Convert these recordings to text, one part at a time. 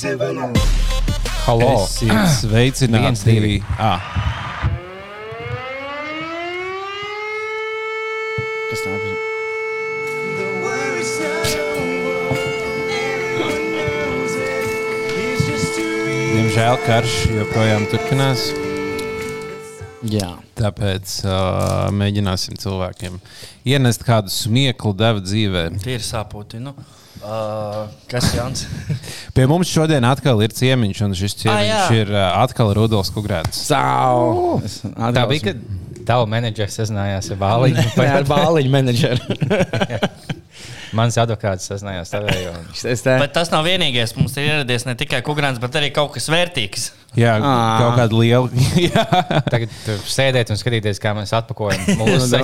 Halo! Esiet sveicināti! Viens, divi. Ah, Kas tā ir? diemžēl karš joprojām turpinās. Jā. Tāpēc uh, mēģināsim cilvēkiem ienest kādu smieklu devu dzīvē. Tīri sāpoti. Nu. Uh, kas ir Jānis? Pie mums šodien atkal ir ciemiņš, un šis ciemiņš jā. ir uh, atkal Rudolf Kugrēns. Cau! Tā bija, kad tavs menedžers sazinājās ar Bāliņu. Jā, ar bāliņu menedžeru. Mans advokāts sazinājās ar tevi. Bet tas nav vienīgais. Mums ir ieradies ne tikai kukurūzs, bet arī kaut kas vērtīgs. Jā, Ā. kaut kāda liela. Jā. Tagad sēdēt un skatīties, kā mēs atpakojam mūsu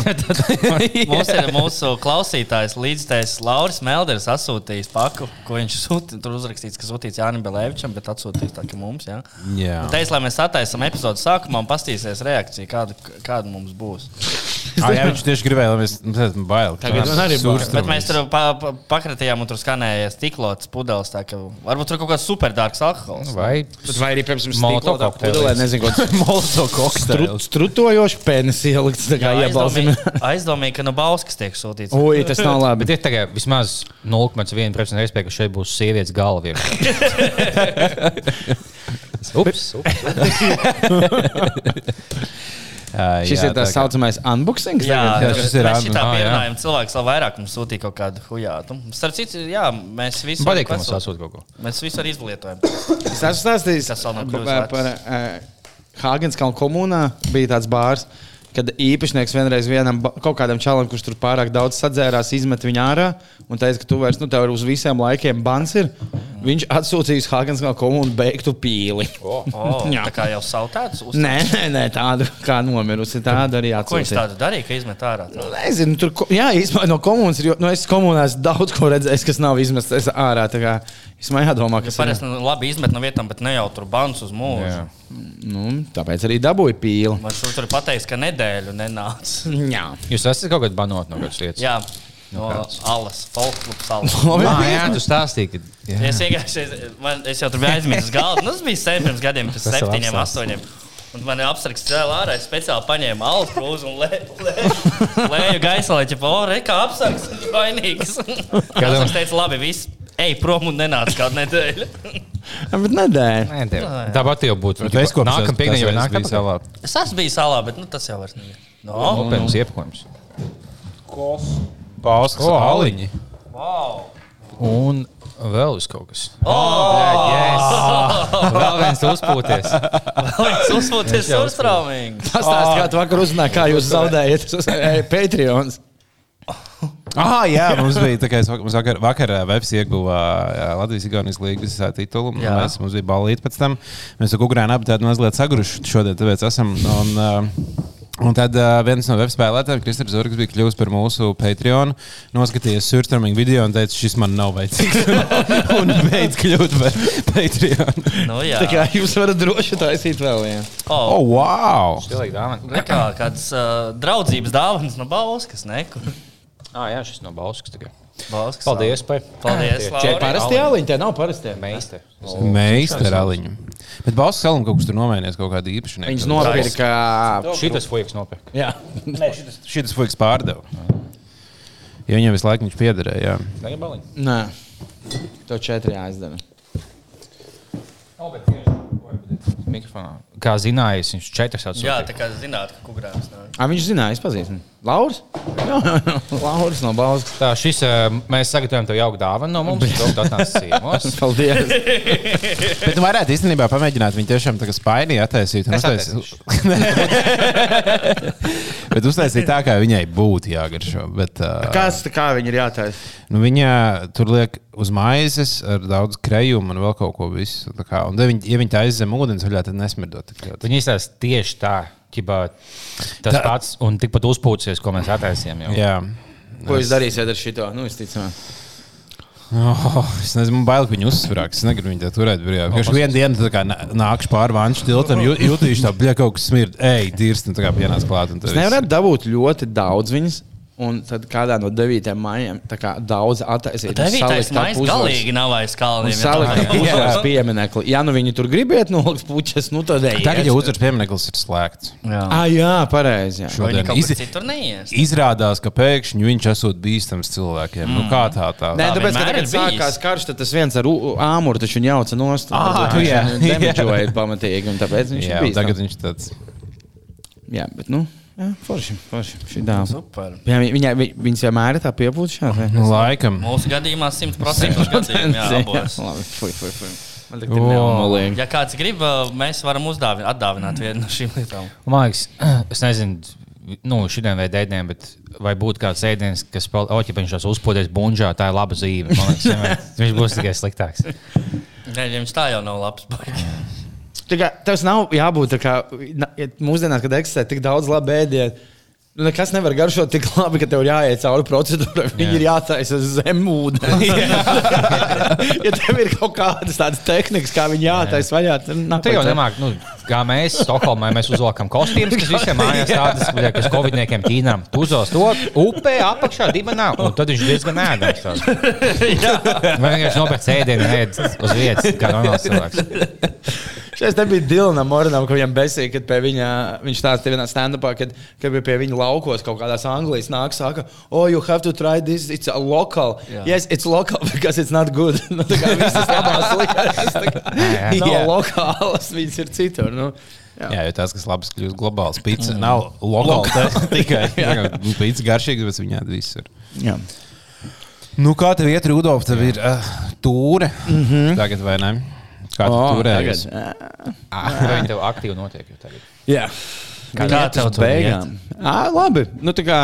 Mums ir mūsu klausītājs, līdzstājs Lauris Melders, atsūtījis paku, ko viņš sūtīja. Tur uzrakstīts, ka sūtīts Jānis Belēvičam, bet atsūtījis tā, ka mums. Ja? Jā. Teicis, lai mēs attaisam epizodu sākumā un pastīsies reakcija, kāda, kāda mums būs. Ah, jā, viņš tieši gribēja, lai mēs mums esam baili. Tagad man arī bail. Bet mēs tur pa, pa, pakratījām un tur skanēja stiklots pudeles. tā ka Varbūt tur kaut kāds superdārgs alkohols. vai Bet vai arī, piemēram, Kokteils. strutojošs penis ielikts, tā kā iebalsim. Aizdomīgi, ka no Bauskas tiek sūtīts. Ui, tas nav labi. Bet ir tagad vismaz 0,1% iespēja, ka šeit būs sievietes galva. Ups, ups. Šis ir tā saucamais unboxing. Jā, Jā, šis ir mēs šitā jā. pierunājam cilvēks vēl vairāk mums sūtīja kaut kādu hujātu. Starp citu, jā, mēs visu Patīk, ka mums sasūt kaut ko. Mēs visu arī izlietojam. Es esmu stāstījis Tas vēl nav par, kļuvis par uh, Hāgenskalnu komunā. Bija tāds bārs, kad īpašnieks vienreiz vienam kaut kādam čalam, kurš tur pārāk daudz sadzērās, izmet viņu ārā un teica, ka tu vairs, nu, tev ir uz visiem laikiem bans ir. Viņš atsūtīja uz Hāgenskalnu komunu beigtu pīli. Oh, Jā. tā kā jau sautēts. Uz... Nē, nē, nē, tādu kā nomirusi. Tādu arī Ko viņš atsūtīja. tādu darīja, ka izmet ārā? Nu, Nezinu, tur jā, īstenībā no komunas ir. jo- Nu, es komunā esmu daudz ko redzējis, kas nav izmests ārā. Tā kā es man jādomā, kas ir. Parasti nu, labi izmet no vietām, bet ne jau tur bans uz mūžu. Jā. Nu, tāpēc arī dabūju pīli. Man tur pateiks, ka nedēļu nenāca. Jā. Jūs esat kaut kādā banot no kādas lietas? Jā, no alas, folkloras alas. Ah, jā, tu stāstīji, ka. Jā. Es, vienkārši- es, man, es jau tur biju aizmirsis galdu. Nu, tas bija pirms gadiem, Tas septiņiem, astoņiem. Un man ir apsargs cēlā ārā. Es speciāli paņēmu alu krūzi un lē- lē- lēju gaisā, lai ķepa, o, re, kā apsargs, vainīgs. Kāds teica, labi, viss. Ej, prom un nenāc kādu nedēļu. Bet nedēļ. Nē. Tāpat jau būtu. Bet es kopš Nākamā piekdiena jau nāk bija salā. Es esmu bijis salā, bet nu, tas jau vairs nav. No, Nopietns iepakojums. Pauskas O, aliņi. wow. Un vēl uz kaut kas. Oh, yes. Vēl viens uzpūties. Viņš uzsūties jau uztraumīgi. Tas tāds, kā tu vakar uzzināji, kā jūs zaudējat uz eh, Patreon. Ah, jā, mums bija tā, ka mums vakar, vakar Vēps ieguva jā, Latvijas-Igaunijas līnijas titulu. un Jā. Mēs, mums bija balīti pēc tam. Mēs ar abi tādi mazliet sagruši šodien, tāpēc esam. Un, uh, Un tad uh, viens no web spēlētājiem, Kristofers Zorgs, bija kļuvis par mūsu Patreon. Noskatījās surstrāmīgu video un teica, šis man nav vajadzīgs. un beidz kļūt par Patreon. Nu, jā, Tā kā jūs varat droši taisīt vēl vienu. oh, Oh, wow! Ne kā kādas uh, draudzības dāvanas no Bauskas. Ne? Ah, jā, šis no Bauskas. tikai. Bauskas Paldies, Pai. Paldies, Tie Tie Lauri. parasti jāliņ, tie nav parasti. Meistari. Meistarāliņu. Bet Balsas salam kaut kas tur nomainījās, kaut kāda īpašnieka. Viņas nopirka. Šitas fuiks nopirka. Jā, Šis fuks pārdeva. Ja viņam visu laiku viņš piederēja. nē. Tev četri jāizdara. Mikrofonā. Kā zinājis, viņš četras Jā, atsūtīja. tā kā zināt, ka kukurēns nāk. A, viņš zināja, es pazīstu. Lauris? Jā, jā, jā. Lauris no Bauskas. Tā, šis, mēs sagatavojam tev jauku dāvanu no mums. Lūdzu, atnāc ciemos. Paldies. Bet tu varētu īstenībā pamēģināt viņu tiešām tā kā spaini attaisīt. uztaisīt- Bet uztaisīt tā, kā viņai būtu jāgaršo. Bet, uh, Kas tā kā viņi ir jātaisa? nu, viņa tur liek uz maizes ar daudz krejumu un vēl kaut ko visu. tā kā. Un, ja viņi tā aizzem ūdens vaļā, tad nesmirdot. Viņi izstāsta tieši tā. Ķibā, tas tā. pats, un tikpat uzpūcies, ko mēs attaisījām. Jā. Ko jūs darīsiet ar šito? Nu, es ticu. Oh, es nezinu, man bail, ka viņi uzsverās. Es negribu viņu tā turēt. brīvā. Vienkārši vienā dienā tā kā nā- nākšu pāri vanšu tiltam, jū- jutīšu tā, bļa, kaut kas smird. Ej, dirst, un tā kā pienāc klāt. Jūs nevarat dabūt ļoti daudz viņas. Un tad kādā no 9. maijām tā kā daudz Devītais salikt ap maija uzvaras- galīgi nav aiz kalniem. ja salikt tā- uzvaras pieminekli. Ja nu viņi tur gribētu nolikt puķes, nu tad ejiet. Tagad jau uzvaras piemineklis ir slēgts. Jā. Ah, jā, pareizi. jā. Šodien iz- citur neies. Izrādās, ka pēkšņi viņš esot bīstams cilvēkiem. Mm. Nu, kā tā tā? Nē, Tā tāpēc, ka vienmēr tagad ir bijis. sākās karš, tad tas viens ar āmuru taču jauca nost. Ah, Varbūt jā. Demidžoja pamatīgi, un tāpēc viņš ir bijis. tagad viņš tāds. Jā, bet, nu, jā, forši, forši. Šī dāma. Super. Jā, viņa, vi- viņas vienmēr ir tā piepūšana. Nu, laikam. Mūsu gadījumā 100% gadījumā abos. Labi, fuj, fuj, fuj. Man tik O. ir neumolīgi. Ja kāds grib, uh, mēs varam uzdāvināt, atdāvināt vienu no šīm lietām. Liekas, es nezinu, nu, šodien vai dēļiem, bet vai būtu kāds ēdiens, kas, pal- o, ja viņš tos uzpūties bunžā, tā ir laba zīme. Man liekas, viņš būs tikai sliktāks. Nē, viņš tā jau nav labs. Tā kā Tas nav jābūt tā kā mūsdienās, kad eksistē tik daudz labu ēdienu. Nu, nekas nevar garšot tik labi, ka tev jāiet cauri procedūrai. Viņi ir jātaisa zem ūdens. ja tev ir kaut kādas tādas tehnikas, kā viņi jātaisa vaļā, tad nav Tu jau nemāki, nu, kā mēs Stokholmā mēs uzvelkam kostīmus, kas visiem mājās tādas, kas Covidniekiem ķīnām. Tu uzvelc to upē, apakšā, dibenā, un tad viņš diezgan ēdams. Vai vienkārši nopērc ēdienu, ēd uz vietas, kā normāls cilvēks. Šeit te bija Dilana Morinam, viņam besīja, kad pie viņa, viņš stāstīja vienā stand-upā, kad, kad bija pie viņa laukos kaut kādās Anglijas nāk, saka, oh, you have to try this, it's a local. Jā. Yes, it's local because it's not good. nu, tā kā visas labās lietas, tā kā nav Jā. lokālas, viņas ir citur. Nu. Jā. Jā, jo tas, kas labs, kļūst globāls. Pizza nav lokāla. Tikai pizza garšīga, bet viņā viss ir. Jā. Nu, kā tev iet, Rudolf? Tev ir uh, tūre. Mm -hmm. Tagad vai ne? Kā tu O, turējies? tagad. Vai viņi tev aktīvi notiek jau tagad? Jā. Kā iet tev beigām. Ā, labi. Nu, tā kā.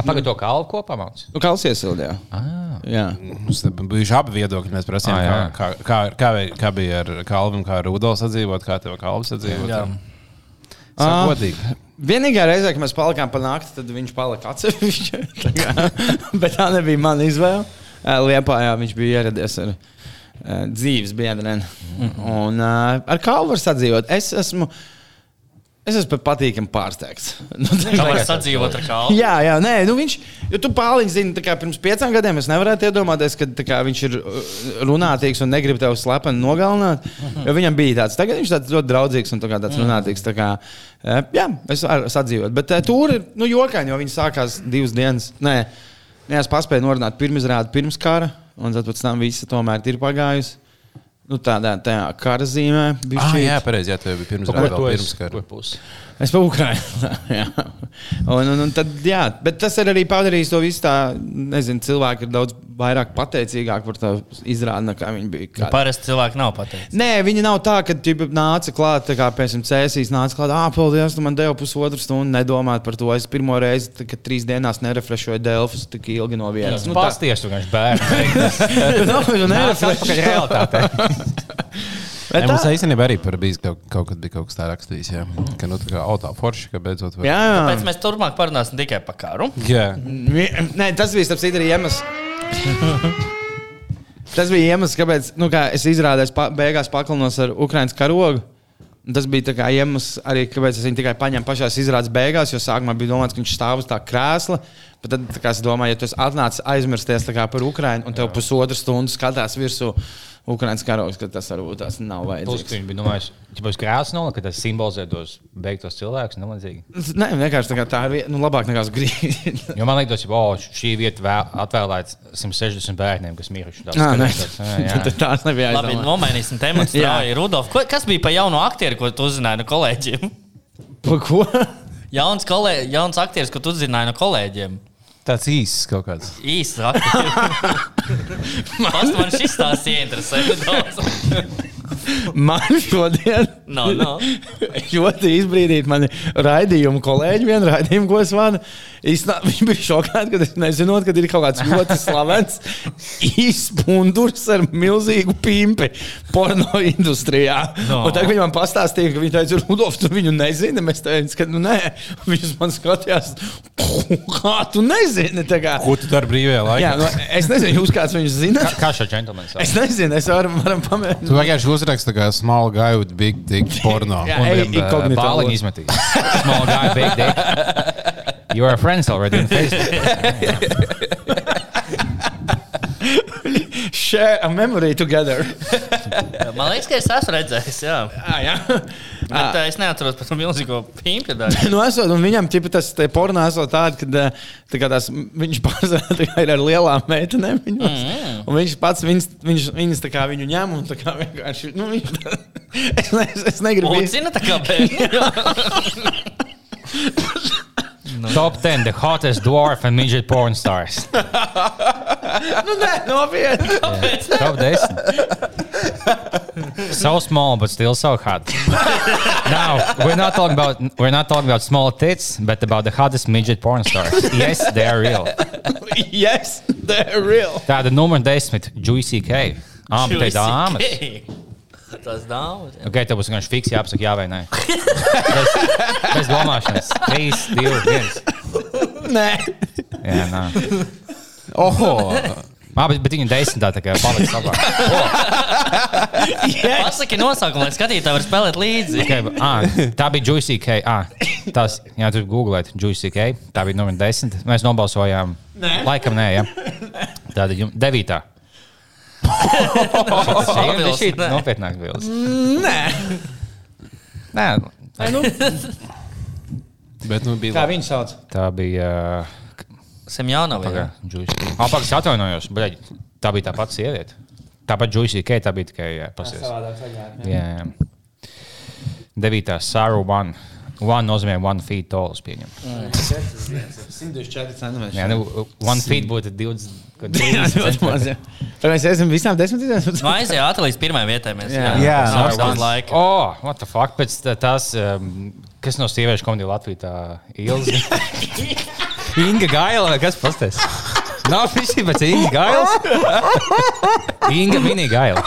Apakaļ to kalnu kopā mācīt. Nu, Kals iesildījā. Ah. Jā. Mums bijuši abi viedokļi. Mēs prasījām, Ah, kā, kā, kā, kā, vai- kā bija ar Kalvinu, kā ar Rudolfu sadzīvot, kā tev Kalvs sadzīvot. Jā. Ah. Sakodīgi. Vienīgā reize, kad mēs palikām pa nakti, tad viņš palika atsevišķi. Tā Bet tā nebija mana izvēle. Liepā jā, viņš bija ieradies ar uh, dzīves biedriem. Un uh, ar kālu var sadzīvot. Es esmu. Es esmu patīkami pārsteigts. Nu, tā Kā var sadzīvot ar kālu? Jā, jā, nē, nu viņš, jo tu pārliņš zini, kā pirms pieciem gadiem es nevarētu iedomāties, ka kā, viņš ir uh, runātīgs un negrib tevi slepeni nogalināt. Jo viņam bija tāds, tagad viņš tāds ļoti draudzīgs un tā tāds runātīgs. Tā kā, eh, jā, es varu sadzīvot. Bet uh, tur ir nu, jokaini, jo viņi sākās divas dienas. Nē, nē es paspēju norunāt pirmizrādi pirms kara, un tad pēc tam visa tomēr ir pagājusi. Nu, tādā, tādā kara zīmē. Ah, jā, pareizi. Jā, tev bija pirms tu vēl esi? pirms kara. Es pa Ukraiņu. jā. un, un, un tad, jā, bet tas ir arī padarījis to visu tā, nezinu, cilvēki ir daudz vairāk pateicīgāki par to izrādi, nekā viņi bija. Kā... Parasti cilvēki nav pateikti. Nē, viņi nav tā, ka viņi nāca klāt, tā kā piemēram cēsīs, nāca klāt, ah, paldies, tu man devi pusotru stundu nedomāt par to. Es pirmo reizi, kad trīs dienās nerefrešoju Delfus tik ilgi no vietas. Nu, Pasties, tu vienkārši bērns. Nu, nu, Nāc atpakaļ nerefrešoju. realitātē. Bet Jā, mums tā- īstenībā arī par bijis kaut, kaut kad bija kaut kas tāds rakstījis. Jā, ka nu, tā kā auto forši, ka beidzot var. Jā, jā. mēs turpmāk parunāsim tikai par karu. jā. Nē, tas bija starp citu arī iemesls. Tas bija iemesls, kāpēc nu, kā es izrādījos, pa, beigās paklinos ar Ukraiņas karogu. Un Tas bija tā kā iemesls arī, kāpēc es viņu tikai paņēmu pašā izrādes beigās, jo sākumā bija domāts, ka viņš stāv uz tā krēsla. Bet tad, tā kā es domāju, ja tu esi atnācis aizmirsties tā kā par Ukraiņu, un tev pusotru stundu skatās virsū Ukraiņas karogs, tad tas varbūt tas nav Plus, vajadzīgs. viņi bija domājuši, ka tas krāsa nav, ka tas simbolizē tos beigtos cilvēkus. Nē, vienkārši tā, kā tā ir vieta, nu, labāk nekā grīdas. Jo man liekas, ka oh, šī vieta vēl atvēlēta 160 bērniem, kas miruši. Nē, jā, jā. tā- tās nebija Labi, nomainīsim tematu. Jā. strauji. Rudolf, ko- kas bija par jaunu aktieru, ko tu uzzināji no kolēģiem? Pa ko? Jauns, kolē, jauns aktieris, ko tu uzzināji no kolēģiem. Tāds īsts kaut kāds. Īsts. Pats man šis tās ieinteresē. Man šodien No, no. ļoti izbrīdīt mani raidījumu kolēģi, vienu raidījumu, ko es vadu. Viņi bija šokēti, kad es nezinot, ka ir kaut kāds ļoti slavens izpundurs ar milzīgu pimpi porno industrijā. No. No. Tad viņi man pastāstīja, ka viņi teica, Rudolf, tu viņu nezini. Mēs teicām, ka nu, nē, viņus man skatījās, kā tu nezini. Ko tu dari brīvajā laikā? Jā, nu, es nezinu, jūs kāds viņus zināt. Kā, kā šā džentlmenis Es nezinu, es varu, varam Tu pamēģināt. Vienkārši uzraksti kā small guy with big dick porno. Jā. Ej, inkognito. Bāliņu izmetīs. Small guy, big dick. You are friends already on Facebook. Share a memory together. Man liekas, ka es esmu redzējis, jā. ah, jā. Bet uh, es neatceros par to milzīgo pīņu daļu. Nu, esot, un viņam ķipa, tas pornogrāfija esot tāds, ka eh, tā tās, viņš tā kā ir ar lielām meitenēm. Viņos, mm. Un viņš pats viņas, viņš, viņas tā kā viņu ņem un tā kā vienkārši. Nu, viņš, es, ne, es negribu būt. Lucina tā kā bērni. Top 10 the hottest dwarf and midget porn stars. Nu, nē, nopietni. Top 10. So small, but still so hot. now we're not talking about we're not talking about small tits, but about the hottest midget porn stars. Yes, they are real. yes, they're real. Tāda numur 10 Juicy K. Ah, bet tai dāmas. Tas jā. Ok, tev būs vienkārši fiks jāapsaka jā vai nē. Bez, bez domāšanas. 3, 2, 1. Nē, Jā, nā. Oho! Ah, bet, bet viņa desmitā tā kā paliks labāk. Pasaki nosaukumu, lai skatītāji var spēlēt līdzi. Okay, ah, tā bija Juicy K. Ah, tas, jā, tur googlēt Juicy K. Tā bija numur 10. Mēs nobalsojām. Nē. Laikam nē, ja. Tāda devītā. Šī ir nē. nopietnāk bildes. nē. Nē, Nu, Bet nu bija kā labi. viņu sauc? tā bija. Ah, pagaidām, atvainojos. Bļaļ, tā bija tā pati sieviete. Tāpat Juicy K. Tā bija tikai pasies. Jā, jā. Devītā Saru One. One nozīmē one feet tall, es pieņemu. 104 centimetri. Jā, nu, one feet būtu 20. Jā, 30 ļoti maz. jā. Vai mēs esam visām desmit izdevumus? Nu, ātri līdz pirmajai vietai. Mēs Jā. Jā, nav no laika. Oh, what the fuck? Pēc tā- tās, um, kas no sieviešu komēdija Latvijā tā ilga. Inga Gaila kas pastāv? Nav visi pēc Inga Gailas. Inga mini Gaila.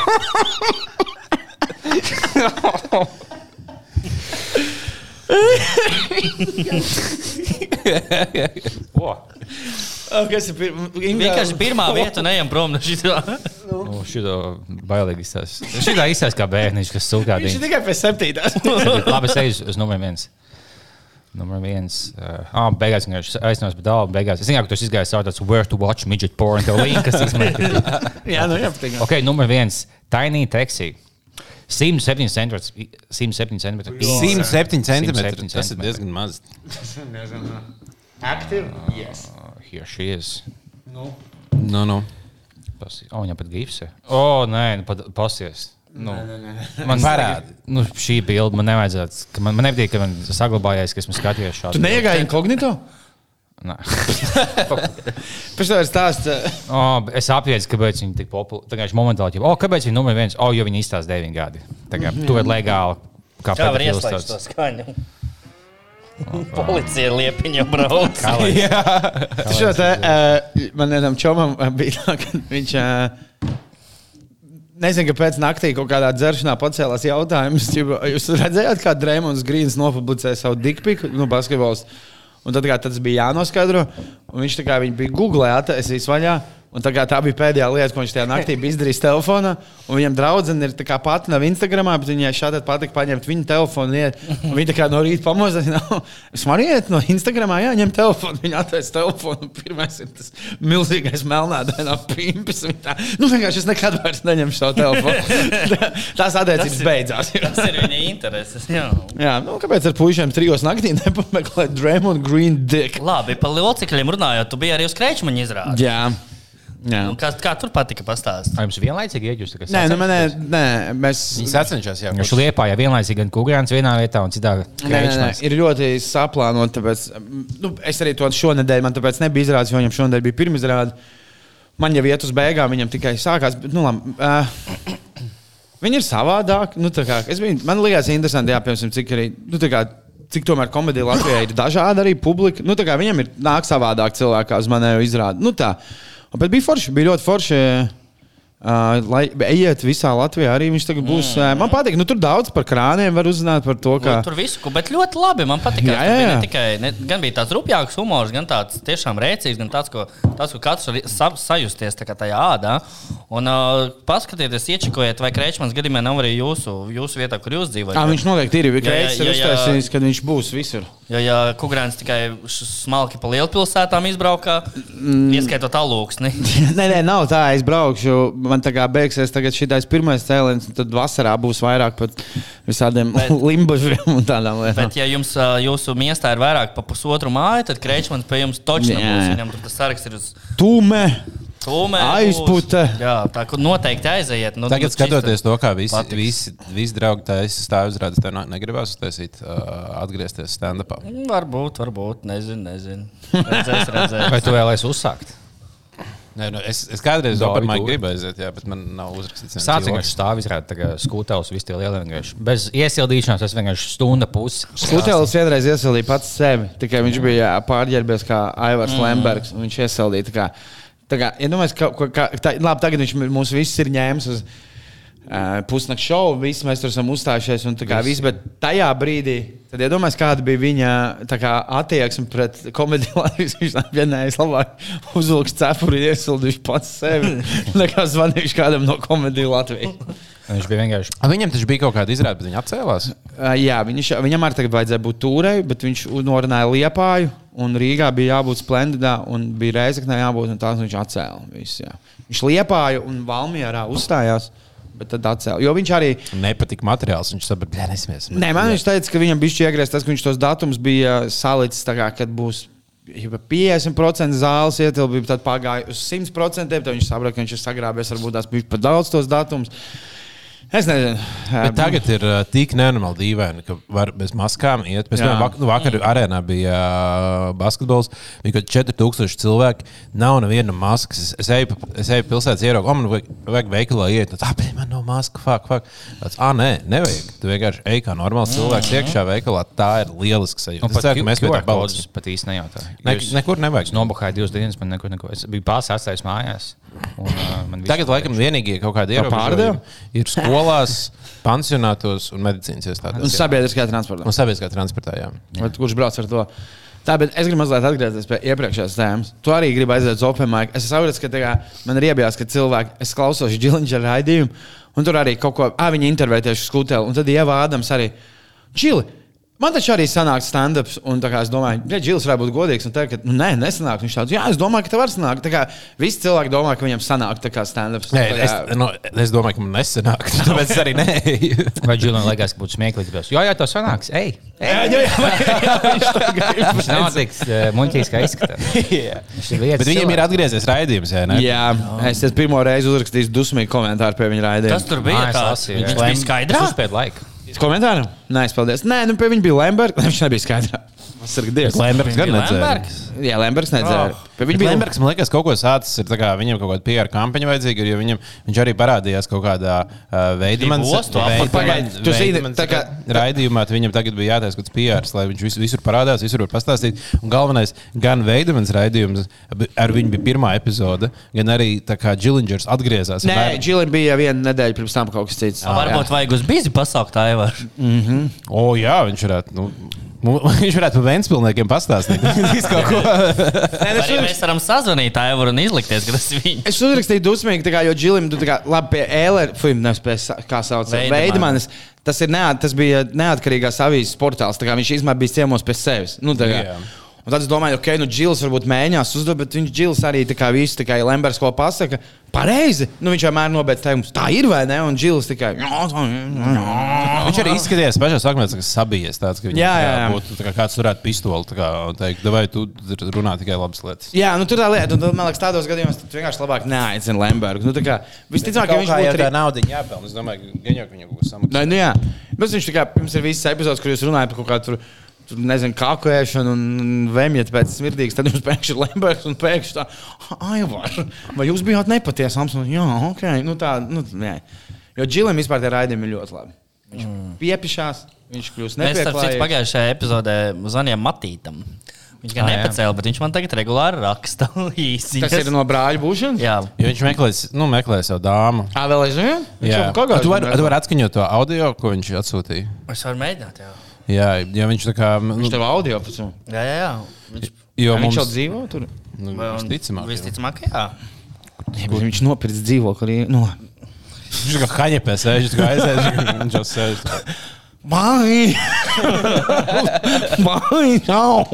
oh, Kas ir pirmā? Vienkārši pirmā vieta un ejam prom no šitā. nu, šito bailīgi izstāsta. Šitā izstāsta kā bērniņš, kas sūkā Viņš tikai pēc septītās. Labi, es eju uz- numuru viens. Numur viens. Uh, ah, beigās viņš aizsnās par daudz. Beigās. Es zinu, ka tu esi izgājis caur tāds where to watch midget porn. Tev linkas izmetīt. Jā, nu jā, patīk. Ok, numur viens. Tiny taxi. 107 centimetri. 107 centimetri. 107 centimetri. 107 Tas ir diezgan maz. Aktīvi? Yes. Here she is. Nu, nu. Pasi- O, viņam pat gifs. ir. O, nē, nu pat pasies. Nu, man Parādi. Nu, šī bilde man nevajadzētu. ka Man, man nepatīk, ka man saglabājās, ka esmu skatījies šādu. Tu neiegāji inkognito? Nē. Pēc tam ir stāsts. O, es apjēdzu, kāpēc viņi tik populāri. Tagad viņš momentāli jau, o, kāpēc viņi numur viens? O, jo viņi izstāsta 9 gadi. Tagad tu ir legāli. Kā Kā var ieslēgt to skaņu? Policija liepiņa brauc. Kā lai- Šo te, uh, man vienam čomam bija tā, ka viņš. Uh, Nezinu, kāpēc naktī kaut kādā dzeršanā pacēlās jautājums. Jūs redzējāt, kā Dreamlands Grīns nopublicēja savu dikpiku, nu, basketbols. Un tad kā, tas bija jānoskaidro. Un viņš tā kā bija Google attaisījis vaļā. Un tā, tā bija pēdējā lieta, ko viņš tajā naktī bija izdarījis telefonā. Un viņam draudzene ir pati nav Instagram, bet viņai šādi patīk paņemt viņa telefonu. Iet. Viņa tā kā no rīta pamozina. Es varu iet no Instagram, jā, ņem telefonu. Viņa attaisa telefonu. Pirmais ir tas milzīgais melnādainā pimpis. Viņa Tā, nu, vienkārši es nekad vairs neņemšu savu telefonu. Tās attiecības beidzās. Tas ir viņa intereses. Jā. Jā, nu, kāpēc ar puišiem trijos naktī nepameklēt Draymond Green Dick? Labi, par locekļiem runājot, tu biji arī uz krečmaņa izrādi. Jā. Jā. Kā, kā tur patika pastāstīt? Jums vienlaicīgi iegūst? Nē, nu, manē, nē, mēs. Sacenšas jau. Viņš liepā jau vienlaicīgi gan Kungrāns vienā vietā un citā Nē, nē, nē, krēčmās. ir ļoti saplānota. Tāpēc, nu, es arī to šonadēļ, man tāpēc nebija izrādes, jo viņam šonadēļ bija pirmizrāde. Man jau iet uz beigām, viņam tikai sākās. Bet, nu, labi, uh, viņi ir savādāki. Nu, tā kā, es biju, man liekas, interesanti, jā, piemēram, cik arī. Nu, kā, Cik tomēr komēdija Latvijā ir dažāda arī publika. Nu, kā viņam ir nāk savādāk cilvēkā uz manējo izrādi. Nu, tā. Un, bet bija forši, bija ļoti forši. Uh, lai ejiet visā Latvijā, arī viņš tagad būs. Mm. Man patīk, nu tur daudz par krāniem var uzzināt par to, kā. Tur visu, bet ļoti labi. Man patīk, Jā, ka jā, jā. ne tikai ne, gan bija tāds rupjāks humors, gan tāds tiešām rēcīgs, gan tāds, ko, tāds, ko katrs var sa, sajusties tajā ādā. Un uh, paskatieties, iečikojiet, vai Krečmans gadījumā nav arī jūsu, jūsu vietā, kur jūs dzīvojat. Ah, viņš noteikti ir. Jā, jā, ir jā, jā. uztaisījis, kad viņš būs visur. Jo, ja Kungrāns tikai smalki pa lielpilsētām izbraukā, mm. ieskaitot alūksni. nē, nē, nav tā. Es braukšu, man tā kā beigsies šis pirmais un tad vasarā būs vairāk par visādiem limbažiem un tādām lietām. Bet, ja jums jūsu miestā ir vairāk par pusotru māju, tad Krečmans pie jums točni Jā. būs. Viņam tur tas saraksts ir uz Tūmē! tūmē. Aizpute. Jā, tā kā noteikti aiziet. Nu, Tagad, skatoties čista to, kā visi, patiks. visi, visi draugi taisa stāv uzrādīt, tev ne- negribās uztaisīt, uh, atgriezties stand-upā. Mm, Varbūt, varbūt, nezinu, nezinu. Redzēs, redzēs. Vai tu vēlēsies uzsākt? Nē, nu, es, es kādreiz Mic tur. gribēju aiziet, jā, bet man nav uzrakstīts. cilvēks. vienkārši stāv izrādīt, tā kā skūtavs, visi tie lielie vienkārši. Bez iesildīšanās es vienkārši stunda pusi. Skutēlis vienreiz iesildīja pats sevi. Tikai viņš bija pārģērbies kā Aivars mm. Lembergs. un Viņš iesildīja. Tā kā, tā kā, ja domājies, ka, ka, ka, tā, labi, tagad viņš mūs visus ir ņēmis uz pusnakts šovu. Visi mēs tur esam uzstājušies. Un, tā kā, visi, bet tajā brīdī, tad iedomājieties, kāda bija viņa kā, attieksme pret komēdiju. Viņš vienreiz labāk uzvilks cepuri, iesildījuši pats sevi. Nekā zvanījuši kādam no komēdiju Latvijas. Viņš bija vienkārši. A, Viņam taču bija kaut kāda izrāde, bet viņi atcēlās. Uh, jā, viņš, viņam arī tagad vajadzēja būt tūrei, bet viņš norunāja liepāju. Un Rīgā bija jābūt splendidā, un bija reizeknē jābūt, un tās viņš atcēla. Visu, jā. viņš liepāja un Valmjerā uzstājās, bet tad atcēla. Jo viņš arī, Nepatika materiāls. Viņš saprata, ka nesmies. nē, man viņš teica, ka viņam bija iegriezts tas, ka viņš tos datumus bija salicis tā kā, kad būs. ja pa 50% zāles ietilpība, tad pagāja uz 100%. Tad viņš saprata, ka viņš ir sagrābies, varbūt tās bija pat daudz tos datumus. Es nezinu. Bet tagad ir tik nenormāli dīvaini, ka var bez maskām iet. Jā. tam vak vakar arēnā bija basketbols. Bija kaut kādi 4000 cilvēki. Nav neviena maskas. Es, es eju, es eju pilsētas ieraugu, oh, man vajag, vajag veikalā iet. Tā, bet man nav maska, fuck, fuck. Tāds, ah, nē, nevajag. Tu vienkārši ej kā normāls cilvēks iekšā veikalā. Tā ir lieliska sajūta. Es ceru, ka mēs pie tā paliksim. pat īsti nejautāju. Ne, nekur nevajag. Es nobuhāju divas dienas, man nekur neko. Es biju pārsteigts atstājis mājās. Un, uh, Tagad, laikam, vienīgie kaut kādi ierobežojumi ir skolās, pansionātos un medicīnas Un iestādēs. jā. sabiedriskajā transportā. Un sabiedriskā transportā. Jā. Tu- Kurš brauc ar to? Tā, bet es gribu mazliet atgriezties pie iepriekšējās tēmas. Tu arī gribi aiziet uz Open Mic. Es saprotu, ka kā man ir iebijās, ka cilvēki, es klausos Džiliņģa raidījumu, un tur arī kaut ko, ah, viņi intervēja tieši skuteli, un tad Ieva Ādams arī. Čili! Man taču arī sanāk stand-ups, un tā kā es domāju, ka Džils varētu būt godīgs. Un teikt, ka, nu, nē, nesanāk. Viņš tāds, jā, es domāju, ka tev var sanākt. Tā kā visi cilvēki domā, ka viņam sanāk tā kā stand-ups. Nē, Tā es, kā- nu, es domāju, ka man nesanāk. Tāpēc es arī nē. Vai Džilam liekas, ka būtu smieklīgi? Jā, jā, tas sanāks. Ej, Jā, jā, jā, viņš tā grib. viņš nav tik muļķīgs, kā izskatās. Viņš ir lietas Bet viņam ir atgriezies raidījums, jā, ne? Jā, es esmu pirmo reizi uzrakstījis dusmīgu komentāru pie viņa raidījuma. Kas tur bija? es tāds? lasīju, Viņš jā. bija skaidrs. Uzspēlēt laiku. Komentāru? Nē, es paldies. Nē, nu pie viņa bija Lembergs. Viņš nebija skaidrs. Dievs. Lembergs gan nedzēra. Jā, Lembergs nedzēra. Oh. Viņa viņa bija Lembergs, man liekas, kaut ko sācis. Ir, tā kā Viņam kaut kāda PR kampaņa vajadzīga, jo viņam, viņš arī parādījās kaut kādā uh, veidā. Pagaid, tu zini, tā kā- raidījumā viņam tagad bija jātaisa kaut kāds PR, lai viņš vis, visur parādās, visur var pastāstīt. Un galvenais, gan Veidemans raidījums, ar viņu bija pirmā epizode, gan arī tā kā Džilingers atgriezās. Nē, Džilim bija viena nedēļa pirms tam kaut kas cits. Varbūt vajag uz bizi pasaukt Aivaru. O, jā, viņš varētu. Nu, Viņš varētu par Vēnspilsniekiem pastāstīt. Visu kaut ko. Uzrak... mēs varam sazvanīt Aivaru un izlikties, ka tas ir viņš. es uzrakstīju dusmīgi, tā kā, jo Džilim, tu tā kā labi pie Ēlera, fuim, nevis pie, kā sauc. Veidemanis. Tas, ir neat, tas bija neatkarīgās avīzes portāls. tā kā Viņš īstenībā bija ciemos pie sevis. Nu, tā kā. Jā. Un tad es domāju, ok, nu, Džils varbūt mēģinās uzdot, bet viņš Džils arī tā kā visu, tā kā ja Lembergs ko pasaka. Pareizi. Nu, viņš vienmēr nobeidz teikumus. Tā ir vai ne? Un Džils tikai. Viņš arī izskatījās pašā sākumā, tas sabijies tāds, ka viņam Jā, jā, jā. būtu kā kāds turētu pistoli. Kā, un teikt, vai tu runā tikai labas lietas. Jā, nu tur tā lieta, un man liekas, tādos gadījumos tu vienkārši labāk neaicini Lembergu. Nu, tā kā, visticamāk, ka viņš būtu tā nauda jāpelnā. Es domāju, ka ka viņam kaut kas samaksā. Nē, nu jā. Bet viņš kā pirms ir visas epizodes, kur jūs runājat par kaut kādu tur, nezinu, kākošanu un vēmjat pēc smirdīgas, tad jums pēkšņi ir Lembergs un pēkšņi tā, Aivar, vai jūs bijāt nepatiesams? Un, Jā, ok, nu tā, nu, nē. Jo Džilim vispār tie raidījumi ir ļoti labi. Viņš mm. piepišās, viņš kļūst Mēs starp citu nepieklājīgs. pagājušajā epizodē zvanījām Matītam. Viņš gan Ah, nepacēla, bet viņš man tagad regulāri raksta īsi. Tas ir no brāļa būšanas? Jā, Jo viņš meklē, nu, meklē savu dāmu. Ā, vēl aizvien? Jā, Kaut tu vari var atskaņot to audio, ko viņš atsūtīja. es varu mēģināt. Jā, Jā, jo viņš tā kā. Nu, Viņš tev audio pēc tam. jā, jā. jā. Viņš, jo Viņš mums, jau dzīvo tur. nu, un- visticamāk, jā. Visticamāk, jā. Viņš nopirks dzīvokli. Nu, Viņš kā haņepē sēž, kā aizies, viņš jau sēž. Mai! Čau!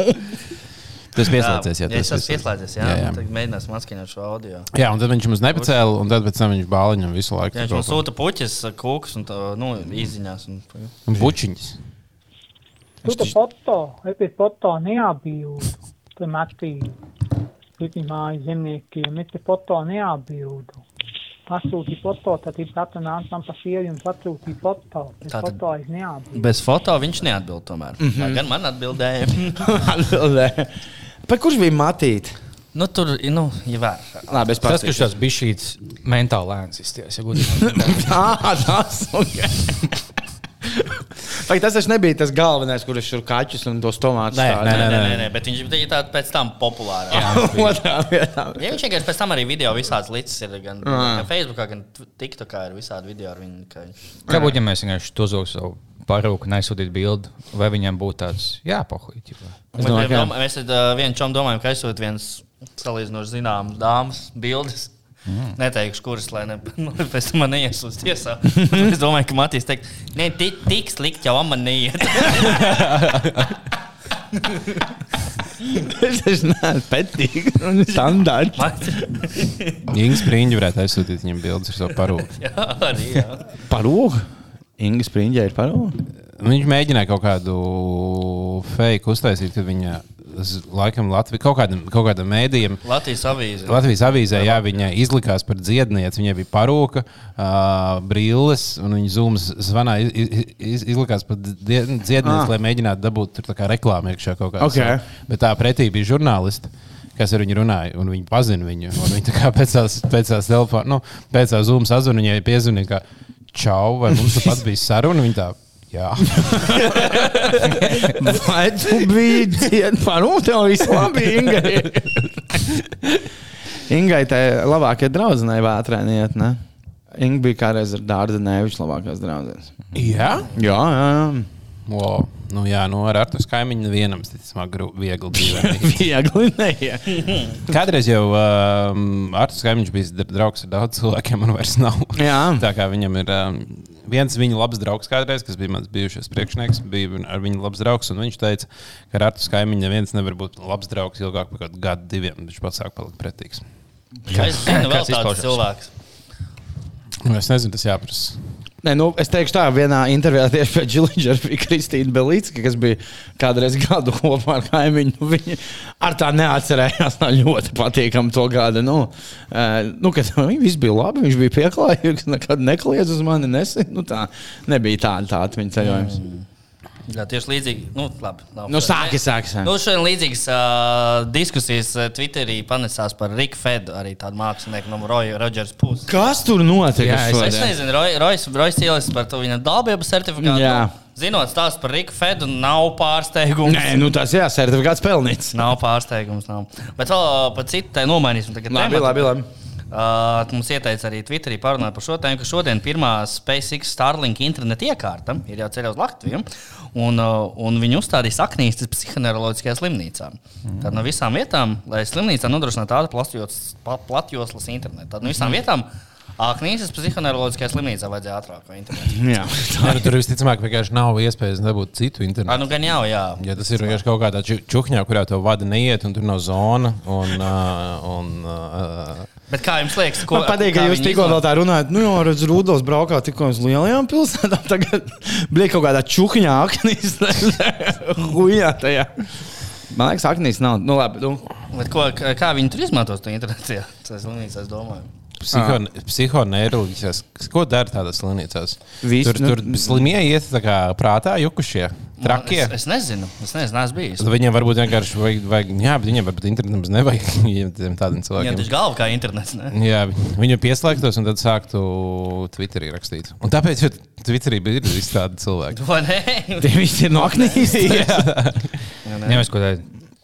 Tas pieslēdzies, jā. jā, tas pieslēdzies. Jā, Jā, jā. Tad mēģināsim atskaņot šo audio. Jā, un tad viņš mums nepacēla, un tad pēc tam viņš bāliņam visu laiku. Jā, viņš man sūta puķis, kūkus un tā, nu, izziņās. Un... Un bučiņas. Tudo foto, epis foto neatbildu. Tu metī vidimāju zemniekiem, epis foto neatbildu. Pasūti foto, tad ir katra nāca man pa sievi un pasūti foto. Bet Tātad- foto es neatbildu. Bez foto viņš neatbild tomēr. Mm. -hmm. Gan man atbildēja. Atbildē. Par kurš bija matīt? nu, tur, nu, ja vēr. Labi, es Tas, pats. ka šis bija šīs mentāli lēns, izties. Ja godīgi. Ah, tas okay. Vai tas taču nebija tas galvenais, kurš tur kaķus un tos tomātus Nē, stāda? nē, Nē, nē, nē, nē, bet viņš bija tāds pēc tam populārs. Jā. Ja viņš vienkārši pēc tam arī video visādas līdzes ir gan, Ah. gan Facebook, gan TikTokā ir visādi video ar viņu. ka viņš- Kā būtu, ja mēs vienkārši to zogtu savu parūku un aizsūtītu bildi, vai viņam būtu tāds, jā, pohuļ. Es domāju, Bet, ka mēs uh, vienu čom domājam, ka aizsūt viens salīdzinoši zināms dāmas bildes. Mm. Neteikšu, kuras, lai ne, nu, pēc tam man neiesūdz tiesā. es domāju, ka Matīs teiks, ne, tik, tik slikti jau man neiet. Neesmu petīgs un standārts. Inga Spriņģa varētu aizsūtīt viņam bildes ar savu parūku. jā, arī. Jā. Parūga? Inga Spriņģē ir parūga? Nu, Viņš mēģināja kaut kādu fake uztaisīt, kad viņa laikam Latvijā kaut kādam, kaut kādam mēdījam. Latvijas avīze. Latvijas avīzē, jā, viņa izlikās par dziednieci. Viņai bija parūka, uh, brilles, un viņa zūmas zvanā iz, iz, iz, izlikās par die- dziednieci, Ah. lai mēģinātu dabūt tur reklāmu iekšā kaut kādā. Ok. Bet tā pretī bija žurnālisti. Kas ar viņu runāja, un viņi pazina viņu. un Viņi tā kā pēc tās, pēc tās telefona, nu, pēc tās zūmas sazvanīja, viņai piezvanīja, ka čau, vai mums tur pat bija saruna. Viņa tā, jā. Vai tu biji dziedājis parūga? Tev viss labi, Inga. Ingai tā labākie draudzenei vētrēniet, ne? Inga bija kādreiz ar Dārdu Neviču labākās draudzenes. jā? Jā, jā, jā. O, nu, jā, nu, ar Artu kaimiņu nevienam, ticamāk, gru- viegli. Viegli neiet. Kādreiz jau um, Arts Kaimiņš bija dra- draugs ar daudz cilvēkiem, man vairs nav. Jā. Tā kā viņam ir um, viens viņa labs draugs kādreiz, kas bija mans bijušais priekšnieks, bija ar viņu labs draugs. un Viņš teica, ka ar Artu Kaimiņu neviens nevar būt labs draugs ilgāk par gadu, diviem. Viņš pats sāk palikt pretīgs. Es zinu, vēl tāds izpaužas? cilvēks. Nu, es nezinu, tas jāprasa. Nē, nu, es teikšu, tā vienā intervijā tieši pēc Džilīģera bija Kristīna Belīca, kas bija kādreiz gadu kopā ar kaimiņu. Nu, Viņa ar tā neatcerējās. Tā ļoti patīkami to gada. Nu, uh, nu, viss bija labi, viņš bija pieklājīgs, nekad nekliedz uz mani. Nesi, nu, tā nebija tāda tā viņa ceļojums. Mm. Jā, tieši līdzīgi. Nu, labi, nav Nu, sāki, sāki, sāki. Nu, šodien līdzīgas uh, diskusijas Twitterī panesās par Riku Fedu, arī tādu mākslinieku no Rodžers puses. Kas tur notika? Jā, es- Es nezinu, Rojas Ielis par to viņa dalību certifikātu. Jā. Zinot stāstu par Riku Fedu, nav pārsteigums. Nē, nu tas jā, certifikāts pelnīts. Nav pārsteigums. Nav. Bet vēl par citu tai nomainīsim. tagad Labi, tematu. labi, labi. Uh, mums ieteica arī Twitterī parunāt par šo tēmu, ka šodien pirmā SpaceX Starlink interneta iekārta ir jau ceļā uz Latviju. Un, uh, un viņi uzstādīja saknīstas psihoneiroloģiskajā slimnīcā. Mm. Tad no visām vietām, lai slimnīcā nodrošinātu tādu platjoslas, internetu, tad no visām vietām Aknīsas psihoneiroloģiskajā slimnīcā vajadzēja internetu. Jā, Jā, nu, tur visticamāk vienkārši nav iespējas dabūt citu Ah, internetu. nu gan jau, jā. Ja tas ir vienkārši kaut kādā ču- čukņā, kurā to vada neiet, un tur nav zona. Un, uh, un, uh, Bet kā jums liekas, ko Man patīk, ka jūs tikko vēl tā runājat. Nu, jau redz, Rudolf braukā tikko uz lielajām pilsētām. Tagad bija kaut kādā čukņā, aknīs. Hujā tajā. Man liekas, aknīs nav. Nu, labi, nu. Bet ko, kā viņi tur izmantos to internetu? Tas slimnīcā, es domāju. Psihoneiroloģiskās. Ko dara tādās slimnīcās? Vis- Tur, nu- tur slimie iet tā kā prātā, jukušie, trakie. Es, es nezinu, es nezinu, bijis. Tad Viņiem varbūt vienkārši vajag, vajag jā, bet viņiem varbūt internetam nemaz nevajag tādiem Viņam cilvēkiem. taču galva kā internets. Ne? Jā, viņu pieslēgtos un tad sāktu Twitterī rakstīt. Un tāpēc, jo Twitterī bija visi tādi cilvēki. Vai ne? Tie visi ir no aknīs. Nevis kaut kādā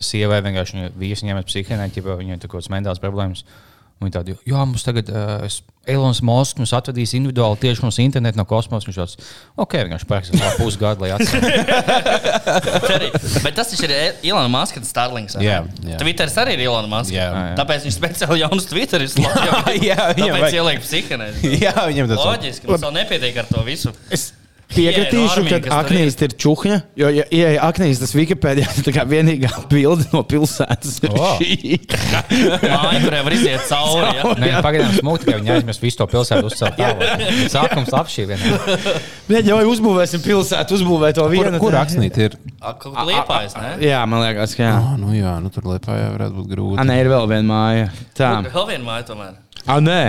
sievai vienkārši viņa vīrs ņemas psihiatrā, ja viņai tur kaut kādas mentālas problēmas. Un Viņa tāda, jā, mums tagad uh, Elonas Mosks mums atvedīs individuāli tieši mums internetu no kosmosa. Viņš tāds, ok, vienkārši pērks vēl pusgadu, lai. Arī- Bet tas ir Ilona Maska Starlings. vai ne? Jā, jā. Twitteris arī ir Ilona Maska. Jā. Tāpēc viņš speciāli jaunus Twitteris Jā, jā, viņam Tāpēc vajag- ieliek psihiatrā. Jā, viņam tas Loģiski, mums vēl nepietiek ar to visu. Es piekritīšu, ka aknīs ir čuhņa. Jo, ja ieeja aknīs, tas Wikipēdijā tā kā vienīgā bilde no pilsētas ir O. šī. Kurai var iziet cauri. Ja? Nē, pagaidām smūgi, ka viņi aizmirst visu to pilsētu uzcelt. Sākums labs šī vienā. Nē, jau uzbūvēsim pilsētu, uzbūvēt to Kur, vienu. kur rakstīt ir? Kaut kā liepājas, ne? Jā, man liekas, ka jā. Oh, nu jā, nu tur liepā jau varētu būt grūti. A, nē, ir vēl viena māja. Tā. Vēl viena māja tomēr. Ah, nē.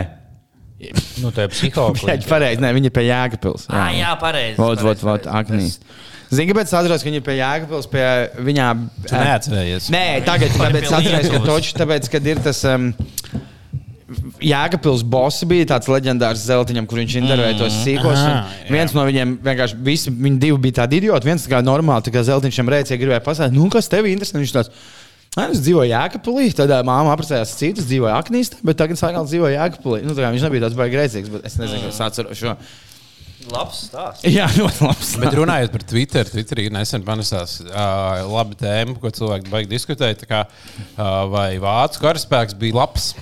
Nu, tā ir psiholoģija. Jā, pareizi. Nē, viņi ir pie Jēkabils. Ah, jā, pareizi. Vot, vot, pareizi, vot, pareizi. aknīs. Zini, kāpēc es atceros, ka viņi ir pie Jēkabils, pie viņā. Tu neatcerējies. Nē, tagad, tāpēc es atceros, ka toči, tāpēc, kad ir tas. Um, Jēkabils boss bija tāds leģendārs zeltiņam, kur viņš intervēja tos sīkos. un Aha, jā. Viens no viņiem vienkārši, visi, viņi divi bija tādi idioti. Viens tā kā normāli, tā kā zeltiņš viņam rēcīja, gribēja pasakāt, nu, kas tev interesē. Viņš tāds, "Nē, es dzīvoju Jēkabulī, tad māma apprecējās citas, dzīvoju Aknīstā, bet tagad sākās dzīvoju Jēkabulī. Nu, viņš nebija tāds baigi rēcīgs, bet es nezinu, kas atceros šo. Labs stāsts. Jā, ļoti labs. Bet runājot par Twitter, Twitterī nesen panesās uh, laba tēma, ko cilvēki baigi diskutēt. tā Kā, uh, vai vācu karaspēks bija labs?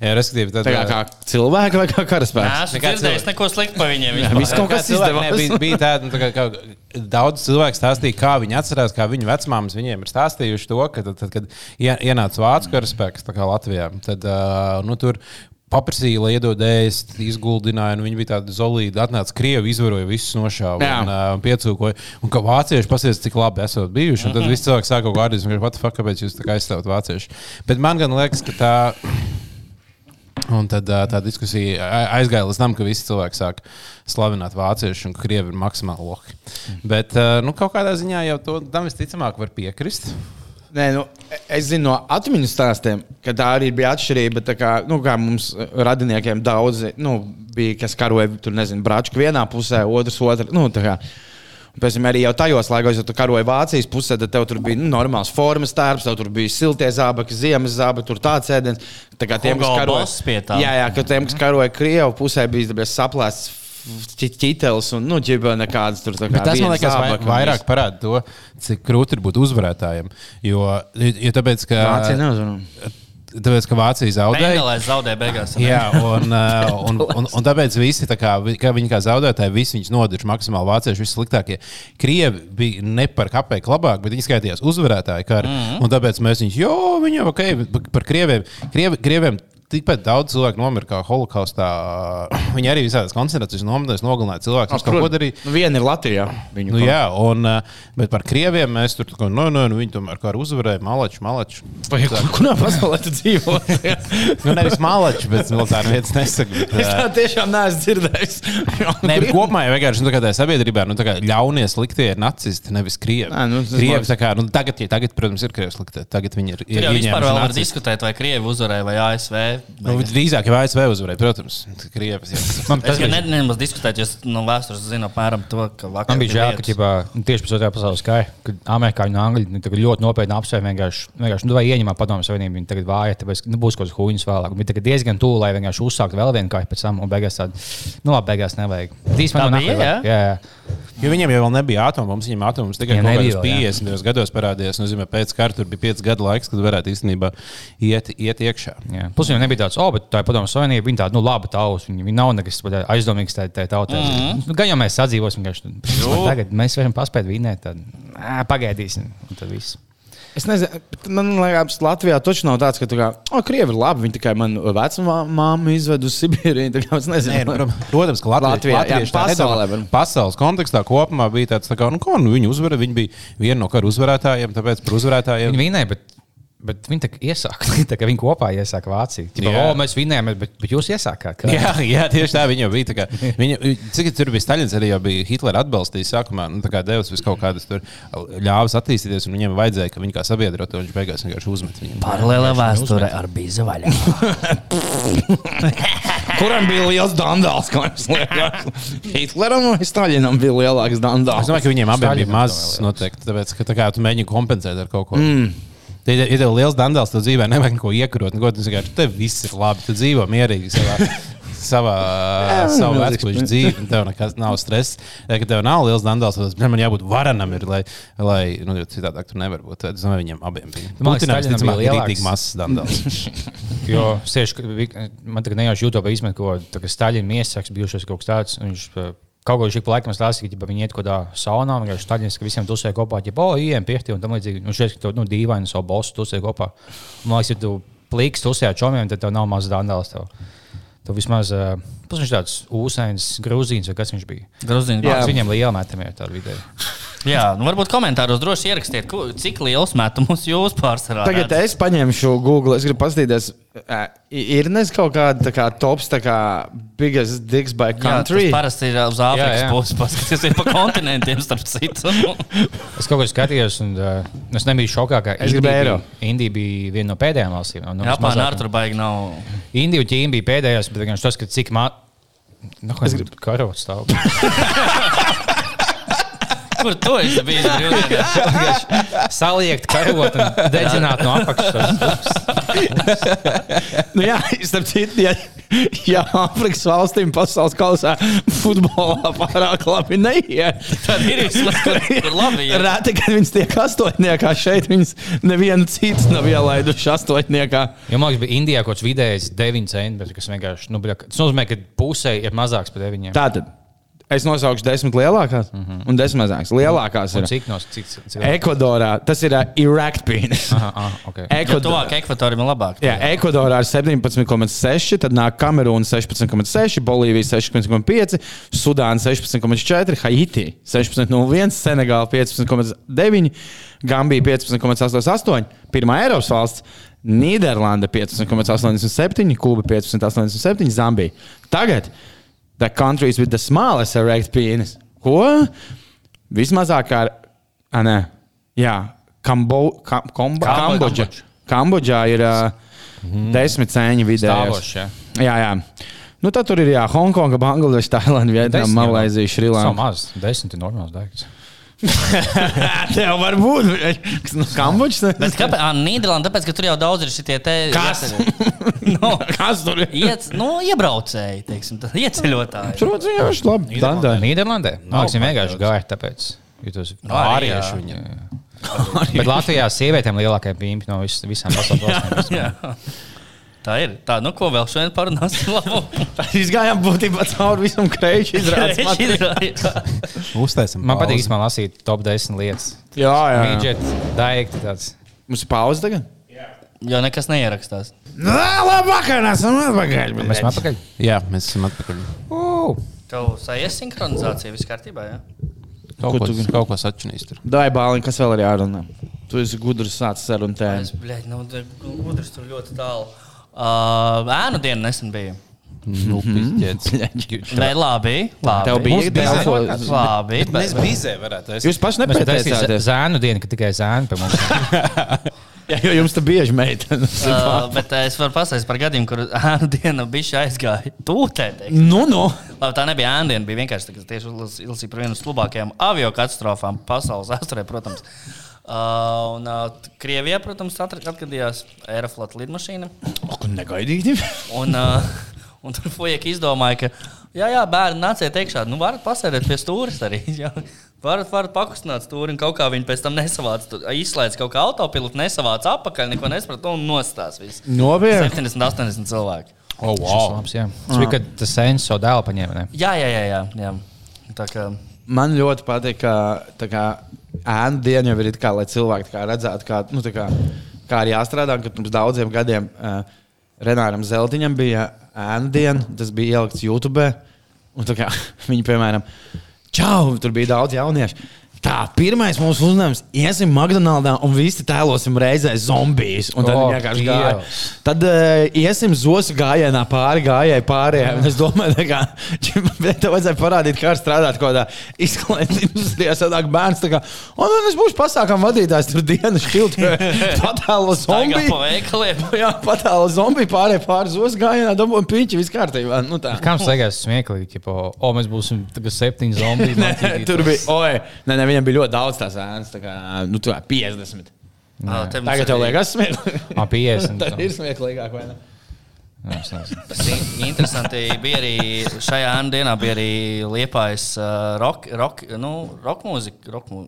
Jā, respektīvi, tad, Tā kā, kā cilvēki vai kā karaspēks? Nē, dzirdējis cilvēki. neko sliktu par viņiem. Viss kaut kas izdevās. bija, bija tāda, nu, tā kā, kā, daudz cilvēku stāstīja, kā viņi atcerās, kā viņu vecmāmas viņiem ir stāstījuši to, ka, tad, tad, kad ie- ienāca vācu karaspēks kā Latvijā, tad uh, nu, tur paprasīja, lai iedod ēst, izguldināja, un viņi bija tādi zolīdi. Atnāca krievi, izvaroja visus nošāva Jā. un uh, piecūkoja. Un ka vācieši pasies, cik labi esat bijuši. Un tad viss cilvēks sāka kaut the fuck, kāpēc jūs tā kā aizstāvat vācieši. Bet man gan liekas, ka tā. Un tad tā diskusija aizgāja līdz tam, ka visi cilvēki sāk slavināt vāciešus un krievi ir maksimāli lohi. Bet ā, nu, kādā ziņā jau to tam visticamāk var piekrist. Nē, nu, es zinu no atmiņu stāstiem, ka tā arī bija atšķirība. Kā, nu, kā mums radiniekiem daudzi nu, bija, kas karoja tur, nezinu, brāčku vienā pusē, otrs otrā. Nu, Pēc tam arī jau tajos laikos, kad tu karoji Vācijas pusē, tad tev tur bija nu, normāls formas tērps, tev tur bija siltie zābaki, ziemas zābaki, tur tāds ēdiens. Tā kā tiem, kas karoja, Boss pie tā. jā, jā, ka tiem, kas karoja Krievu pusē, bija saplēsts ķītelis un, nu, ģiba nekādas tur tā kā. Tas man liekas, vai, vairāk parāda to, cik grūti ir būt uzvarētājiem. Jo, jo tāpēc, ka, Vācija neuzvarēja. Tāpēc, ka Vācija zaudēja. Bengalēs zaudēja beigās. Jā, un, uh, un, un, un tāpēc visi, tā kā, kā viņi kā zaudētāji, visi viņus nodirž maksimāli vācieši, vissliktākie. Krievi bija ne par kāpēju labāk, bet viņi skaitījās uzvarētāji. Kar, mm -hmm. Un tāpēc mēs viņus, jo, viņi jau ok, par krieviem. Krievi, krieviem Tikpat daudz cilvēku nomira kā holokaustā. Viņi arī visādās koncentrācijas nometnēs nogalināja cilvēkus. kas kaut ko darīja. Nu, viena ir Latvijā. Viņu Nu, jā, un, uh, bet par krieviem mēs tur kā, nu, nu, nu, viņi tomēr kā uzvarēja malači, malači. Vai kur, kurā pasaulē tu dzīvo? Nu, nevis malači, bet militāri vietas nesaka. Bet, es tā tiešām neesmu dzirdējis. Nē, bet kopumā jau vienkārši nu, tā kā tajā sabiedrībā nu, tā kā ļaunie sliktie ir nacisti, nevis krievi. Nē, nu, tas krievi tā kā, nu, tagad, tagad, protams, ir krievi sliktie. Tagad viņi ir. Ieņēmuši vispār vēl var diskutēt, vai Krievi uzvarēja vai ASV. Nu, drīzāk jau ASV uzvarēja, protams. Krievis, jā. Man, tas ne- nemaz diskutēju, jo es no vēstures zinu apmēram to, ka vakar man bija žēl, ka ķipā, nu, tieši pēc otrā pasaules kara, kad amerikāņi un angļi nu, tagad ļoti nopietni apsver vienkārši, vienkārši nu, vai ieņemā padomu savienību, viņi tagad vāja, tāpēc nu, būs kaut kāds huīņas vēlāk. Viņi tagad diezgan tuvu, lai vienkārši uzsāktu vēl vienu kāju pēc tam, un beigās tādu, nu labi, beigās nevajag. Nahai jā? vajag. jā, jā. Jo viņiem jau vēl nebija atombummas, viņiem atombummas tikai Jā, kaut nebija kādos vēl, jā. 50 gados parādījās. Nu, zīmē, pēc kara tur bija 5 gadu laiks, kad varētu īstenībā iet, iet iekšā. Jā. Plus viņam nebija tāds, oh, bet tā ir padomu savienība. Viņa tāda, nu, laba tauta. Viņa, viņa nav nekas pat aizdomīgs tajā tai tautai. Mm -hmm. nu, gan jau mēs sadzīvosim, ka tagad mēs varam paspēt vinēt. Tad ā, pagaidīsim. Un tad viss. Es nezinu, man liekas, Latvijā taču nav tāds, ka, tā kā, oh, krievi ir labi. Viņi tikai man vecmāmu izved uz Sibīriju. Nē, nu, protams, ka Latvijas, Latvijā, jā, pasaulē nedomā. pasaules kontekstā kopumā bija tāds, tā kā, nu, ko, nu, viņi uzvarēja. Viņi bija viena no kara uzvarētājiem, tāpēc par uzvarētājiem. Viņa vinēja, bet, bet viņi tā iesāka. Tā kā viņi kopā iesāka Vāciju. Ķipa, oh, mēs vinējām, bet, bet jūs iesākāt. Kā? Jā, jā, tieši tā viņa jau bija. tā Kā, viņa, cik tur bija Staļins, arī bija Hitlera atbalstījis sākumā. Nu, Devs vis kaut kādas tur ļāvis attīstīties, un viņiem vajadzēja, ka viņi kā sabiedroto viņš beigās vienkārši uzmet viņu. Paralēlā vēsture ar bīza vaļā. Kuram bija liels dandāls? Hitleram vai Staļinam bija lielāks Es dandāls? domāju, ka viņiem abiem bija mazs noteikti. Tāpēc, ka tā kā tu mēģini kompensēt ar kaut ko. Mm. Ja ir tev liels dandāls, tad dzīvē nevajag neko iekrot. Neko, tas vienkārši tev viss ir labi. Tu dzīvo mierīgi savā, savā, savā vecpuļu dzīvē. un Tev nekas nav stress. Ja, kad tev nav liels dandāls, tad man jābūt varanam, ir, lai, lai nu, jo citādāk tur nevar būt. Es domāju, viņiem abiem bija. Putinam, visticamāk, bija ir lielāks. mazs dandāls. Jo sieši, ka man tagad nejauši YouTube izmet, ko Staļina miesaks bijušais kaut kas tāds. un Viņš uh, kaut ko šī laikam stāstīja, ka viņi iet kaut kādā saunā, un vienkārši Staļins, ka visiem tusēja kopā, ja po, iem piekti un tam līdzīgi. Un šeit, ka tu nu, dīvaini savu bosu tusēja kopā. Man liekas, ja tu pliks tusēja čomiem, tad tev nav maz dandāls. Tev. Tu vismaz, uh, viņš ir tāds ūsēns, grūzīns vai kas viņš bija. Grūziņš. Jā. Viņam liela metamie tāda vidē. Jā, nu varbūt komentāros droši ierakstiet, ko, cik liels metumus jūs pārsvarā. Tagad redzat. es paņemšu Google. Es gribu paskatīties, ir nes kaut kāda tā kā tops, tā kā biggest digs by Jā, country. parasti ir uz Āfrikas Jā, jā. puses. Paskaties, pa kontinentiem starp citu. Es kaut ko skatījos, un uh, es nebiju šokā, ka Es Indija eiro. bija, Indija bija viena no pēdējām valstīm. Nu, Japāna vismazāk- ar tur baigi nav. Indija un Ķīna bija pēdējās, bet vienkārši tas, ka cik mā... Nu, es gribu karot stāvu. Kur tu esi bijis brīvdienā? Saliekt, karot un dedzināt no apakšas. Nu, jā, starp citu, ja, ja Āfrikas valstīm pasaules kausā futbolā pārāk labi neiet. Tad ir kur labi. iet. Reti, kad viņas tiek astoņniekā, šeit viņas nevienu citu nav ielaiduši astoņniekā. Jo man liekas, bija Indijā kaut kāds vidējais 9 centi, bet kas vienkārši, nu, tas nozīmē, ka pusē ir mazāks par 9. Tātad es nosaukšu desmit lielākās mm -hmm. un desmit mazākās. Lielākās Un ir cik no cik, cik, Ekvadorā. Tas ir Irāķis pīnis. Aha, aha, okay. Jo tuvāk ekvatoram ir labāk. Jā, Ekvadorā ir 17,6, tad nāk Kamerūna 16,6, Bolīvija 16,5, Sudāna 16,4, Haiti 16,01, Senegāla 15,9, Gambija 15,88, pirmā Eiropas valsts. Nīderlanda 15,87, Kuba 15,87, Zambija. Tagad the countries with the smallest erect penis. Ko? Vismazākā, ah, nē, jā, Kambo, kam, komba, Kambodža. Kambodžā ir uh, desmit cēņi vidēji. Stāvošs, jā. Jā, jā. Nu, tad tur ir jā, Hongkonga, Bangladeša, Tailanda, Vietnama. Malaisija, Šrilanka. maz, desmit ir normāls dārgs. Tev var būt. Kas no Kambodžas? Bet kāpēc? Ah, Nīderlanda, tāpēc, ka tur jau daudz ir šitie te. Kas? no, Kas tur ir? iec, nu, iebraucēji, teiksim, tā, ieceļotāji. Protams, jā, viņš labi. Dandā. Nīderlandē? Man liekas, viņi vienkārši gāja tāpēc. Jo tas Nu, arī, ārieši viņi. Bet Latvijā sievietēm lielākajā pīmpi no vis, visām pasaules valstīm. Tā ir. Tā, nu, ko vēl šodien parunāsim? Labu. Izgājām būtībā cauri visam kreiču izrādīt. Uztaisim. Man patīk īstenībā lasīt top 10 lietas. Jā, jā. Midget, daikti tāds. Mums ir pauze tagad? Jo nekas neierakstās. Nē, labi, vakar esam atpakaļ. Mēs esam atpakaļ. Jā, mēs esam atpakaļ. Uh, Tev sajies sinhronizācija viss kārtībā, jā? Kaut Ko ko, tu- kaut ko sačinīs tur. Dai, Bāliņ, kas vēl ir jārunā? Tu esi gudrs sācis sarunu Es, bļaļ, nu, te- gudrs tur ļoti tālu. Uh, ēnu diena nesen bija. Nu. Nē, labi. labi. Tev bija telefo- zēna Labi. Mēs bizē varētu esi. Jūs paši mēs taisījām nepateicāties. zēnu dienu, ka tikai zēni pie mums. Jā, jo jums te bieži meitenes. Uh, bet uh, es varu pastāstīt par gadījumu, kur ēnu diena bija aizgāja tūtē. Nu, nu. Labi, tā nebija ēnu diena, bija vienkārši tā, ka tieši izlasīja par vienu no labākajām avio katastrofām pasaules vēsturē, protams. Uh, un uh, Krievijā, protams, atgadījās Aeroflot lidmašīna. Ak, negaidīti. Un, uh, un tur fujieki izdomāja, ka, jā, jā, bērni, nāciet iekšā. Nu, varat pasēdēt pie stūres arī. Jā. Varat, varat pakustināt stūri, un kaut kā viņi pēc tam nesavāca. Izslēdz kaut kā autopilotu, nesavāca apakaļ, neko nesaprata un nostās. viss. Nopietni. 70, 80 cilvēki. Oh, wow. Labs, jā. Tas bija, kad tas sēns savu dēlu paņēma. ne? Jā, jā, jā. jā, jā. Tā kā, Man ļoti patīk, ka tā ēnu diena jau ir it kā, lai cilvēki tā kā redzētu, kā, nu, tā kā, kā arī jāstrādā. Kad pirms daudziem gadiem uh, Renāram Zeltiņam bija ēnu diena, tas bija ielikts YouTube. Tā kā, viņi, piemēram, čau, tur bija daudz jauniešu. Tā, pirmais mūsu uzdevums - iesim McDonald's un visi tēlosim reizē zombijus. Un tad oh, vienkārši gāja. Dievs. Tad uh, iesim zosu gājienā pāri gājēji pārējiem. Un Es domāju, ka tev vajadzēja parādīt, kā strādāt kaut kādā izklaides industrijā. Sadāk bērns, kā, un es būšu pasākam vadītājs, tur dienas šķiltu, patēlo zombiju. Jā, patēlo zombiju pārējai pāri zosu gājienā, dabūjām piņķi, viss kārtībā. Nu, tā. Mums liekas, smieklīgi, ka, o, mēs būsim tagad septiņi zombiji. Tur bija, oi, nē, nē, viņam bija ļoti daudz tās ēnas, tā kā, nu, tā 50. Ā, te mums Tagad tev liekas smieklīgi. Ā, 50. Tā ir smieklīgāk, vai ne? Tas ir interesanti. Bija arī šajā dienā bija arī liepais uh, rock, rock, nu, rock mūzika. Rock mū...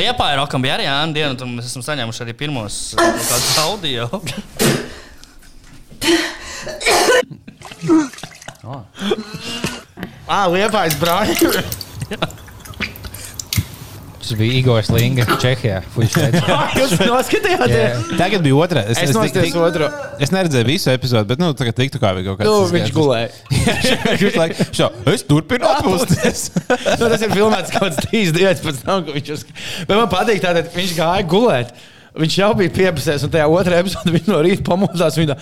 Liepā ir rokam bija arī ēnu diena, un mēs esam saņēmuši arī pirmos kādus audio. Ā, liepais brāļi. Tas bija Igors Linga, Čehijā. Teica, Jūs noskatījāties? Jā. Tagad bija otrā. Es nostājos otru. Es neredzēju visu epizodi, bet, nu, tagad tiktu kā bija kaut kāds. Nu, viņš gulēja. Viņš laikam, šo, es turpinu atpūsties. nu, tas ir filmēts kaut kāds trīs dienas pēc tam, kad viņš uz... Bet man patīk, tātad viņš gāja gulēt. Viņš jau bija piepasējis, un tajā otrajā epizodē viņš no rīta pamodās. Viņa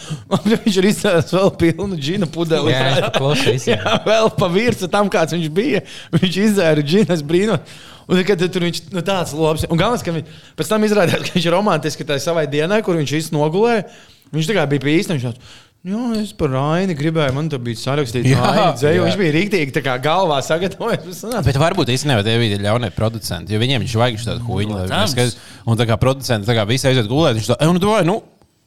viņš ir izcēlējis vēl pilnu džina pudeli. Jā, paklausīs, jā. jā, vēl pa virsmu tam, kāds viņš bija. Viņš izdzēra džina, es brīnos. Un kad tur viņš nu, tāds labs. Un galvenais, ka viņš pēc tam izrādījās, ka viņš ir romantiski tajā savai dienai, kur viņš visu nogulēja. Viņš kā bija pie īsta. Viņš Jā, es par Raini gribēju, man tur bija sarakstīts, ka viņš bija rīktīgi tā kā galvā sagatavojis. Bet varbūt īstenībā tie bija ļaunie producenti, jo viņiem viņš vajag tādu huīņu. Un tā kā producenti tā kā visi aiziet gulēt, viņš tā, "Ej, nu, domāju, nu,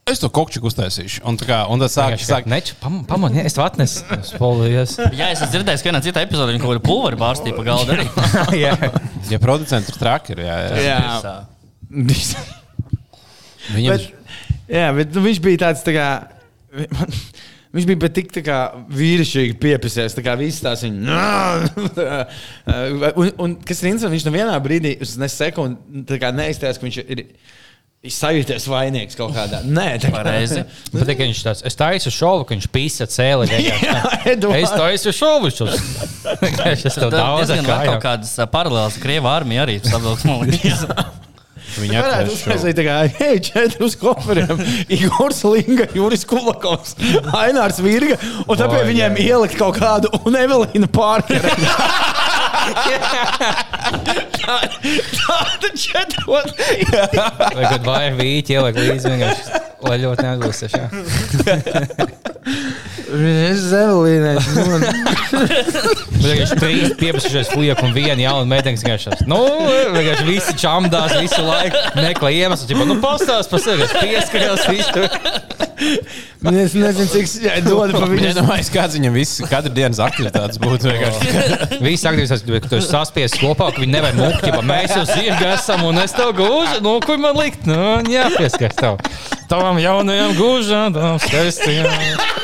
es to kokčiku uztaisīšu. Un tā kā, un tas sāk, sāk, Neču, pamani, es to atnesu. Spolies. Jā, es esmu dzirdējis, ka vienā citā epizodē viņa kaut kādu pulveri bārstīja pa galdu. Jā. ja producenti ir traki, ir, jā, jā. Jā, Viņiem, bet, jā, bet nu, viņš bija tāds. Tā kā, Viņš bija tik tā kā vīrišķīgi piepisies, tā kā visas tās viņa. un, un kas ir interesanti, viņš nevienā brīdī, ne sekundi, neizteicis, ka viņš ir. ir sajūties vainīgs kaut kādā. Nē, tā kā Pareizi. Bet tikai viņš tāds, es taisu šovu, ka viņš pīsa cēli. Eduards. Es taisu šovu. Es tev daudz kaut kādas paralēlas Krievijas armija arī savilks. man liekas. Viņi varētu uztaisīt tā kā, hei, četri uz koferiem. Igors Linga, Juris Kulakovs, Ainārs Virga, un pie Oi, viņiem jā. ielikt kaut kādu un Evelīnu Pārkera. Tāda četrot. Vai kad vajag vīķi ielikt līdzi, vienkārši, lai ļoti neatgūsties. Es Evelīnai. Bet viņš trīs piepasušies fujaku un viena jauna meitene, vienkārši, nu, vienkārši visi čamdās visu laiku, meklē iemeslu, tipo, nu, pastāst par sevi, kas pieskarās visu. Es nezinu, cik dod pa viņu. Iedomājieties, kāds viņam viss katru dienas aktivitātes būtu. vienkārši. Visi aktīvās, ka tu esi saspies kopā, ka viņi nevar mukt, ja mēs jau zirgi esam un es tev gūžu, nu, ko man likt? Nu, jā, pieskars tev. Tavam jaunajam gūžam, tavam skaistajam.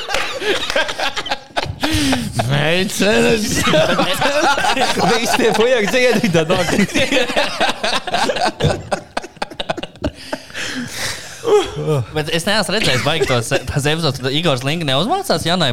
Meitenes. Visi tie fujaku dziedi, tad nāk. Bet es neesmu redzējis, vai tos tās epizodes, Igors Linka neuzmācās Janai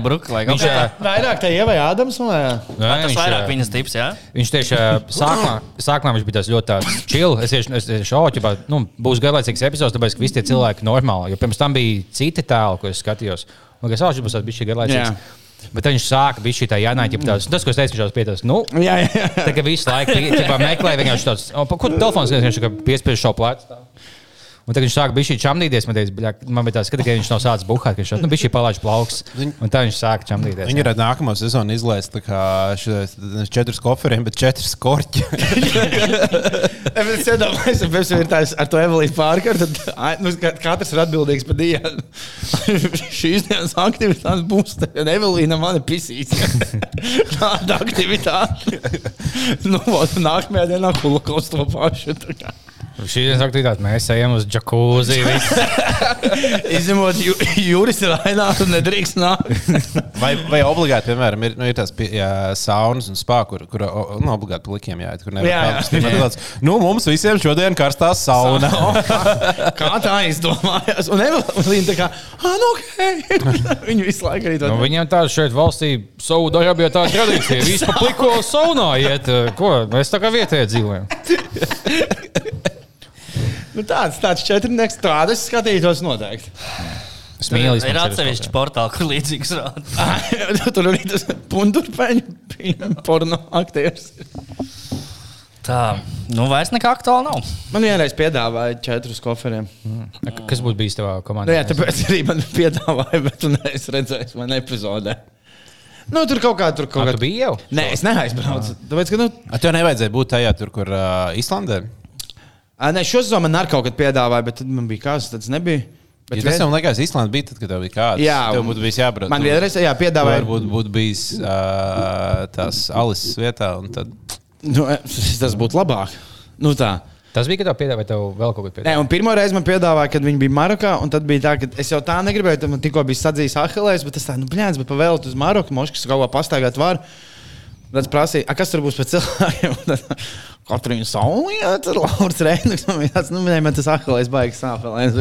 kaut Viņš, kā tā? ā, Vairāk tā ievai Ādams vai? Nē, Tas viņš, vairāk viņas tips, jā? Viņš tieši sākumā, sākumā viņš bija tāds ļoti tāds chill. Es tieši es tieši šaubu, ka nu, būs garlaicīgs epizodes, tāpēc ka visi tie cilvēki normāli. Jo pirms tam bija citi tēli, ko es skatījos. Un es saprotu, ka tas bija garlaicīgs. Bet viņš sāka bija šī tā jānāk, ja tas, tas, ko es teicu, viņš jau pietos. Nu, Jā, jā. Tā kā visu laiku meklēja, vienkārši tāds, ko telefons tikai piespiež šo plecu. Tā. Un tad viņš sāka bija šī čamdīties, man, bļā, man bija tāds, ka viņš nav sācis buhāt, ka viņš nu, šī palāča plauks. Un tā viņš sāka čamdīties. Viņi varētu nākamo sezonu izlaist tā kā šos četrus koferiem, bet četras korķi. Es iedomājos, ka tam ir tāds ar to Evelīnu Pārkeru. Tad ai, nu, ka- katrs ir atbildīgs par dienu. Šīs dienas aktivitātes būs. Evelīna man ir pisīs. Tāda aktivitāte. nu, vot, nākamajā dienā kulakovs to pašu. Tā. Šī dienas aktivitāte mēs ejam uz džakūzi. Izņemot ju, jūras rainā, tu nedrīkst nākt. Vai, vai obligāti, piemēram, ir, nu, ir tās pie- jā, saunas un spā, kur, kur nu, obligāti plikiem jāiet, kur nevar Jā, jā. ir tāds, Nu, mums visiem šodien karstā sauna. Kā tā izdomājās? Un Evelīna tā kā, ah, nu, ok. Viņa visu laiku arī to Nu, viņiem tāda šeit valstī, Saudārābijā tā tradīcija. Visi pa pliko saunā iet. Ko? Mēs tā kā vietējā dzīvojam. Nu, tāds, tāds četrnieks, tādas skatītos noteikti. Smielis. Ir mums atsevišķi portāli, kur līdzīgs rāda. Tur arī tas pundurpeņu porno aktieris. Tā, nu vairs nekā aktuāli nav. Man vienreiz piedāvāja četrus koferiem. ir. Kas būtu bijis tavā Nu, komandā? jā, tāpēc arī man piedāvāja, bet tu neesi redzējis man epizodē. Nu, tur kaut kā tur kaut Kā kā. tu biji jau? Nē, es neaizbraucu. Tāpēc, ka, nu, A, Tev nevajadzēja būt tajā, tur, kur uh, Islandē. ā, nē, šo sezonu man arī kaut kad piedāvāja, bet tad man bija kāds, tas nebija. Bet Ja tas vien- jau liekas, Islandē bija tad, kad tev bija kāds. Jā, tev būtu bijis jābrauc. Man vienreiz jā, piedāvāja. Varbūt būtu bijis uh, tās Alises vietā. un Tad... Nu, tas būtu labāk. Nu, tā. Tas bija, ka tev piedāvāja tev vēl kaut ko un pirmo reizi man piedāvāja, kad viņi bija Marokā, un tad bija tā, ka es jau tā negribēju, tad man tikko bija sadzījis Ahilēs, bet es tā, nu, blēņas, bet pavēlēt uz Maroku, moškas kaut ko pastaigāt var. Tad es prasīju, "A, kas tur būs par cilvēkiem? Katrīna Saulija, tad Lauris Reinigs. Man bija tāds, nu, man tas Ahilēs baigs sāpēs.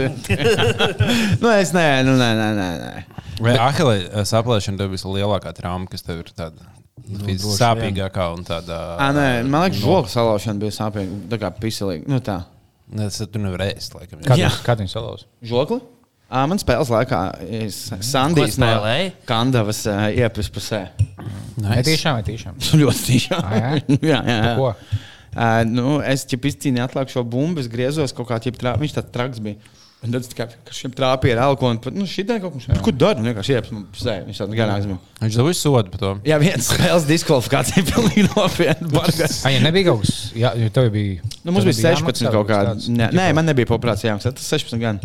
nu, es nē, nu, nē, nē, nē. Vai Ahilē saplēšana tev bija lielākā trauma, kas tev ir tāda fiziski sāpīgākā un tāda. Ā, nē, man liekas, žoga salaušana bija sāpīga. Tā kā piselīga. Nu, tā. Nē, Tas tu nevari ēst, laikam. Jā. Kā viņi salauz? Žokli? Man spēles laikā Sandijs no? Kandavas pusē. Vai tiešām, tiešām? Ļoti tiešām. Ā, jā? jā, jā, jā. Ko? Uh, nu, es izcīnīju atlāku šo bumbu, es griezos kaut kā tādu trāpīju. Viņš tāds traks bija. Un tad kā šim trāpīju ar elko. Un, pat, nu, šī tā kaut kas, ko dara? Nu, vienkārši pusē. Viņš tāds garāks bija. Viņš dabūja sodu par to. Jā, viens spēles diskvalifikācija pilnīgi nopietni. Ai, ja nebija kaut kas, jā, jo tev bija. Nu, mums bija 16 jāmaksā kaut kāda. tāds, Nē, nē, man nebija jāmaksā. Tas 16 gan.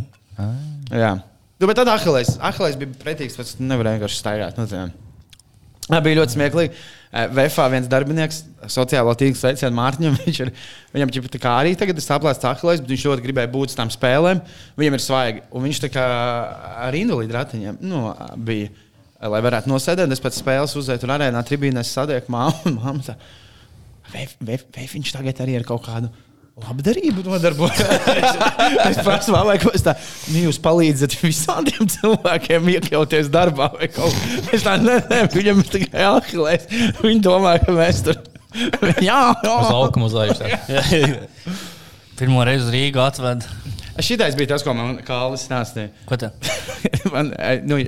Jā. Nu, bet tad Ahilēs, Ahilēs bija pretīgs, pēc tam nevarēja vienkārši staigāt. Nu, tā. Bija ļoti smieklīgi. VFā viens darbinieks, sociālo tīklu sveicienu Mārtiņam, viņš ir, viņam ķipa, tā kā arī tagad ir saplēsts aklais, bet viņš ļoti gribēja būt tām spēlēm. Viņam ir svaigi. Un viņš tā kā ar invalīdu ratiņiem nu, bija, lai varētu nosēdēt. Es pēc spēles uzēju tur arēnā tribīnēs sadieku māmu un māmu. Vai, vai, vai viņš tagad arī ar kaut kādu labdarību nodarbojas? es ko es tādu nu, jūs palīdzat visādiem cilvēkiem iekļauties darbā. vai kaut ko. Es tādu nezinu, viņam ir tikai ahilēs. Viņi domā, ka mēs tur. jā, jā. Uz laukuma uzlējuši. Pirmo reizi uz Rīgu atved. Šitais bija tas, ko man Kālis stāstīja. Ko te? man, nu,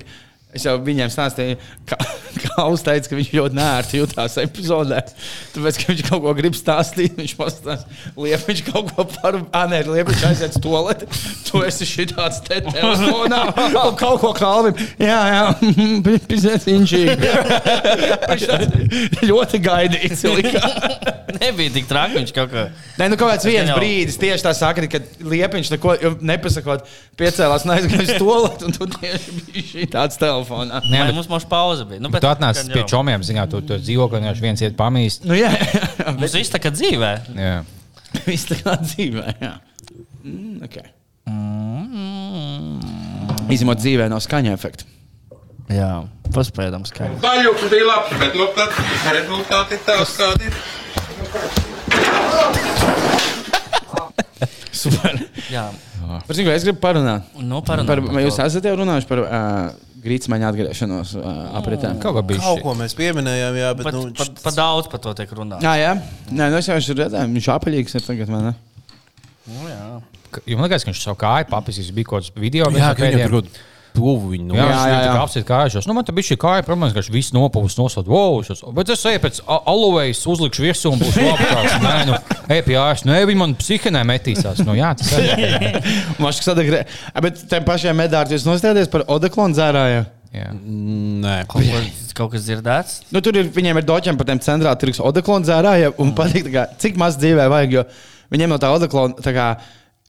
es jau viņiem stāstīju, ka Kālis teica, ka viņš ļoti nērti jutās epizodē. Tāpēc, ka viņš kaut ko grib stāstīt, viņš pastāsta, liepiņš kaut ko par, ah, nē, liepiņš aiziet uz toleti. Tu esi šitāds te telefonā un kaut ko Kālim. Jā, jā. Viņš tāds ļoti gaidīts. Nebija tik traki, viņš kaut kā. Nē, nu kaut kāds viens brīdis, tieši tā saka, kad liepiņš neko nepasakot, piecēlās un aizgāja uz to, un tu tieši biji šī tāds telefonā. Nē, bet mums mums pauze bija. Nu, tu atnāc pie čomiem, zināt, tu tur dzīvokli, un viens iet pamīst. Nu, jā, jā, Mums viss tā kā dzīvē. Jā. viss tā kā dzīvē. Jā. Mm, okay. Izņemot dzīvē no skaņa efekta. Jā, paspēdam skaļi. Daļuks bija labs, bet nu, tad rezultāti tāds, kādi ir. Super. Jā, Par cik es gribu parunāt? nu Par, parunājam. vai jūs esat jau runājuši par uh, grītsmaņa atgriešanos uh, apritē? Kaut kā bija Kaut šī. ko mēs pieminējām, jā, bet Pat, nu, pat, pat daudz par to tiek runāts. Jā, jā. Nē, nu es jau esmu redzējis, viņš apaļīgs ir tagad. Man, ne? Nu, jā. Jums liekas, ka viņš savu kāju papis, bija kaut kāds video. jā, ka viņam tur kaut tuvu viņu. Jā, Jā, jā, jā, apsiet kājās. Nu, man te bija šī kāja, protams, ka viņš viss nopūs, nosauc, wow, šos, bet es eju pēc a- alovejas, uzlikšu virsū un būs labāks. Nē, nu, ej pie ārsta. Nē, viņi man psihinē metīsās. Nu, jā, tas ir. Maškas sadegre. Bet tiem pašiem medāriem jūs nostājāties par odeklonu dzērājiem. Jā. Nē, Kaut, ko, kaut kas dzirdēts? Nu, tur ir, viņiem ir doķiem par tiem centrāliem tirgus odeklonu dzērājiem. Un patīk, tā kā, cik maz dzīvē vajag. Jo viņiem no tā odeklona.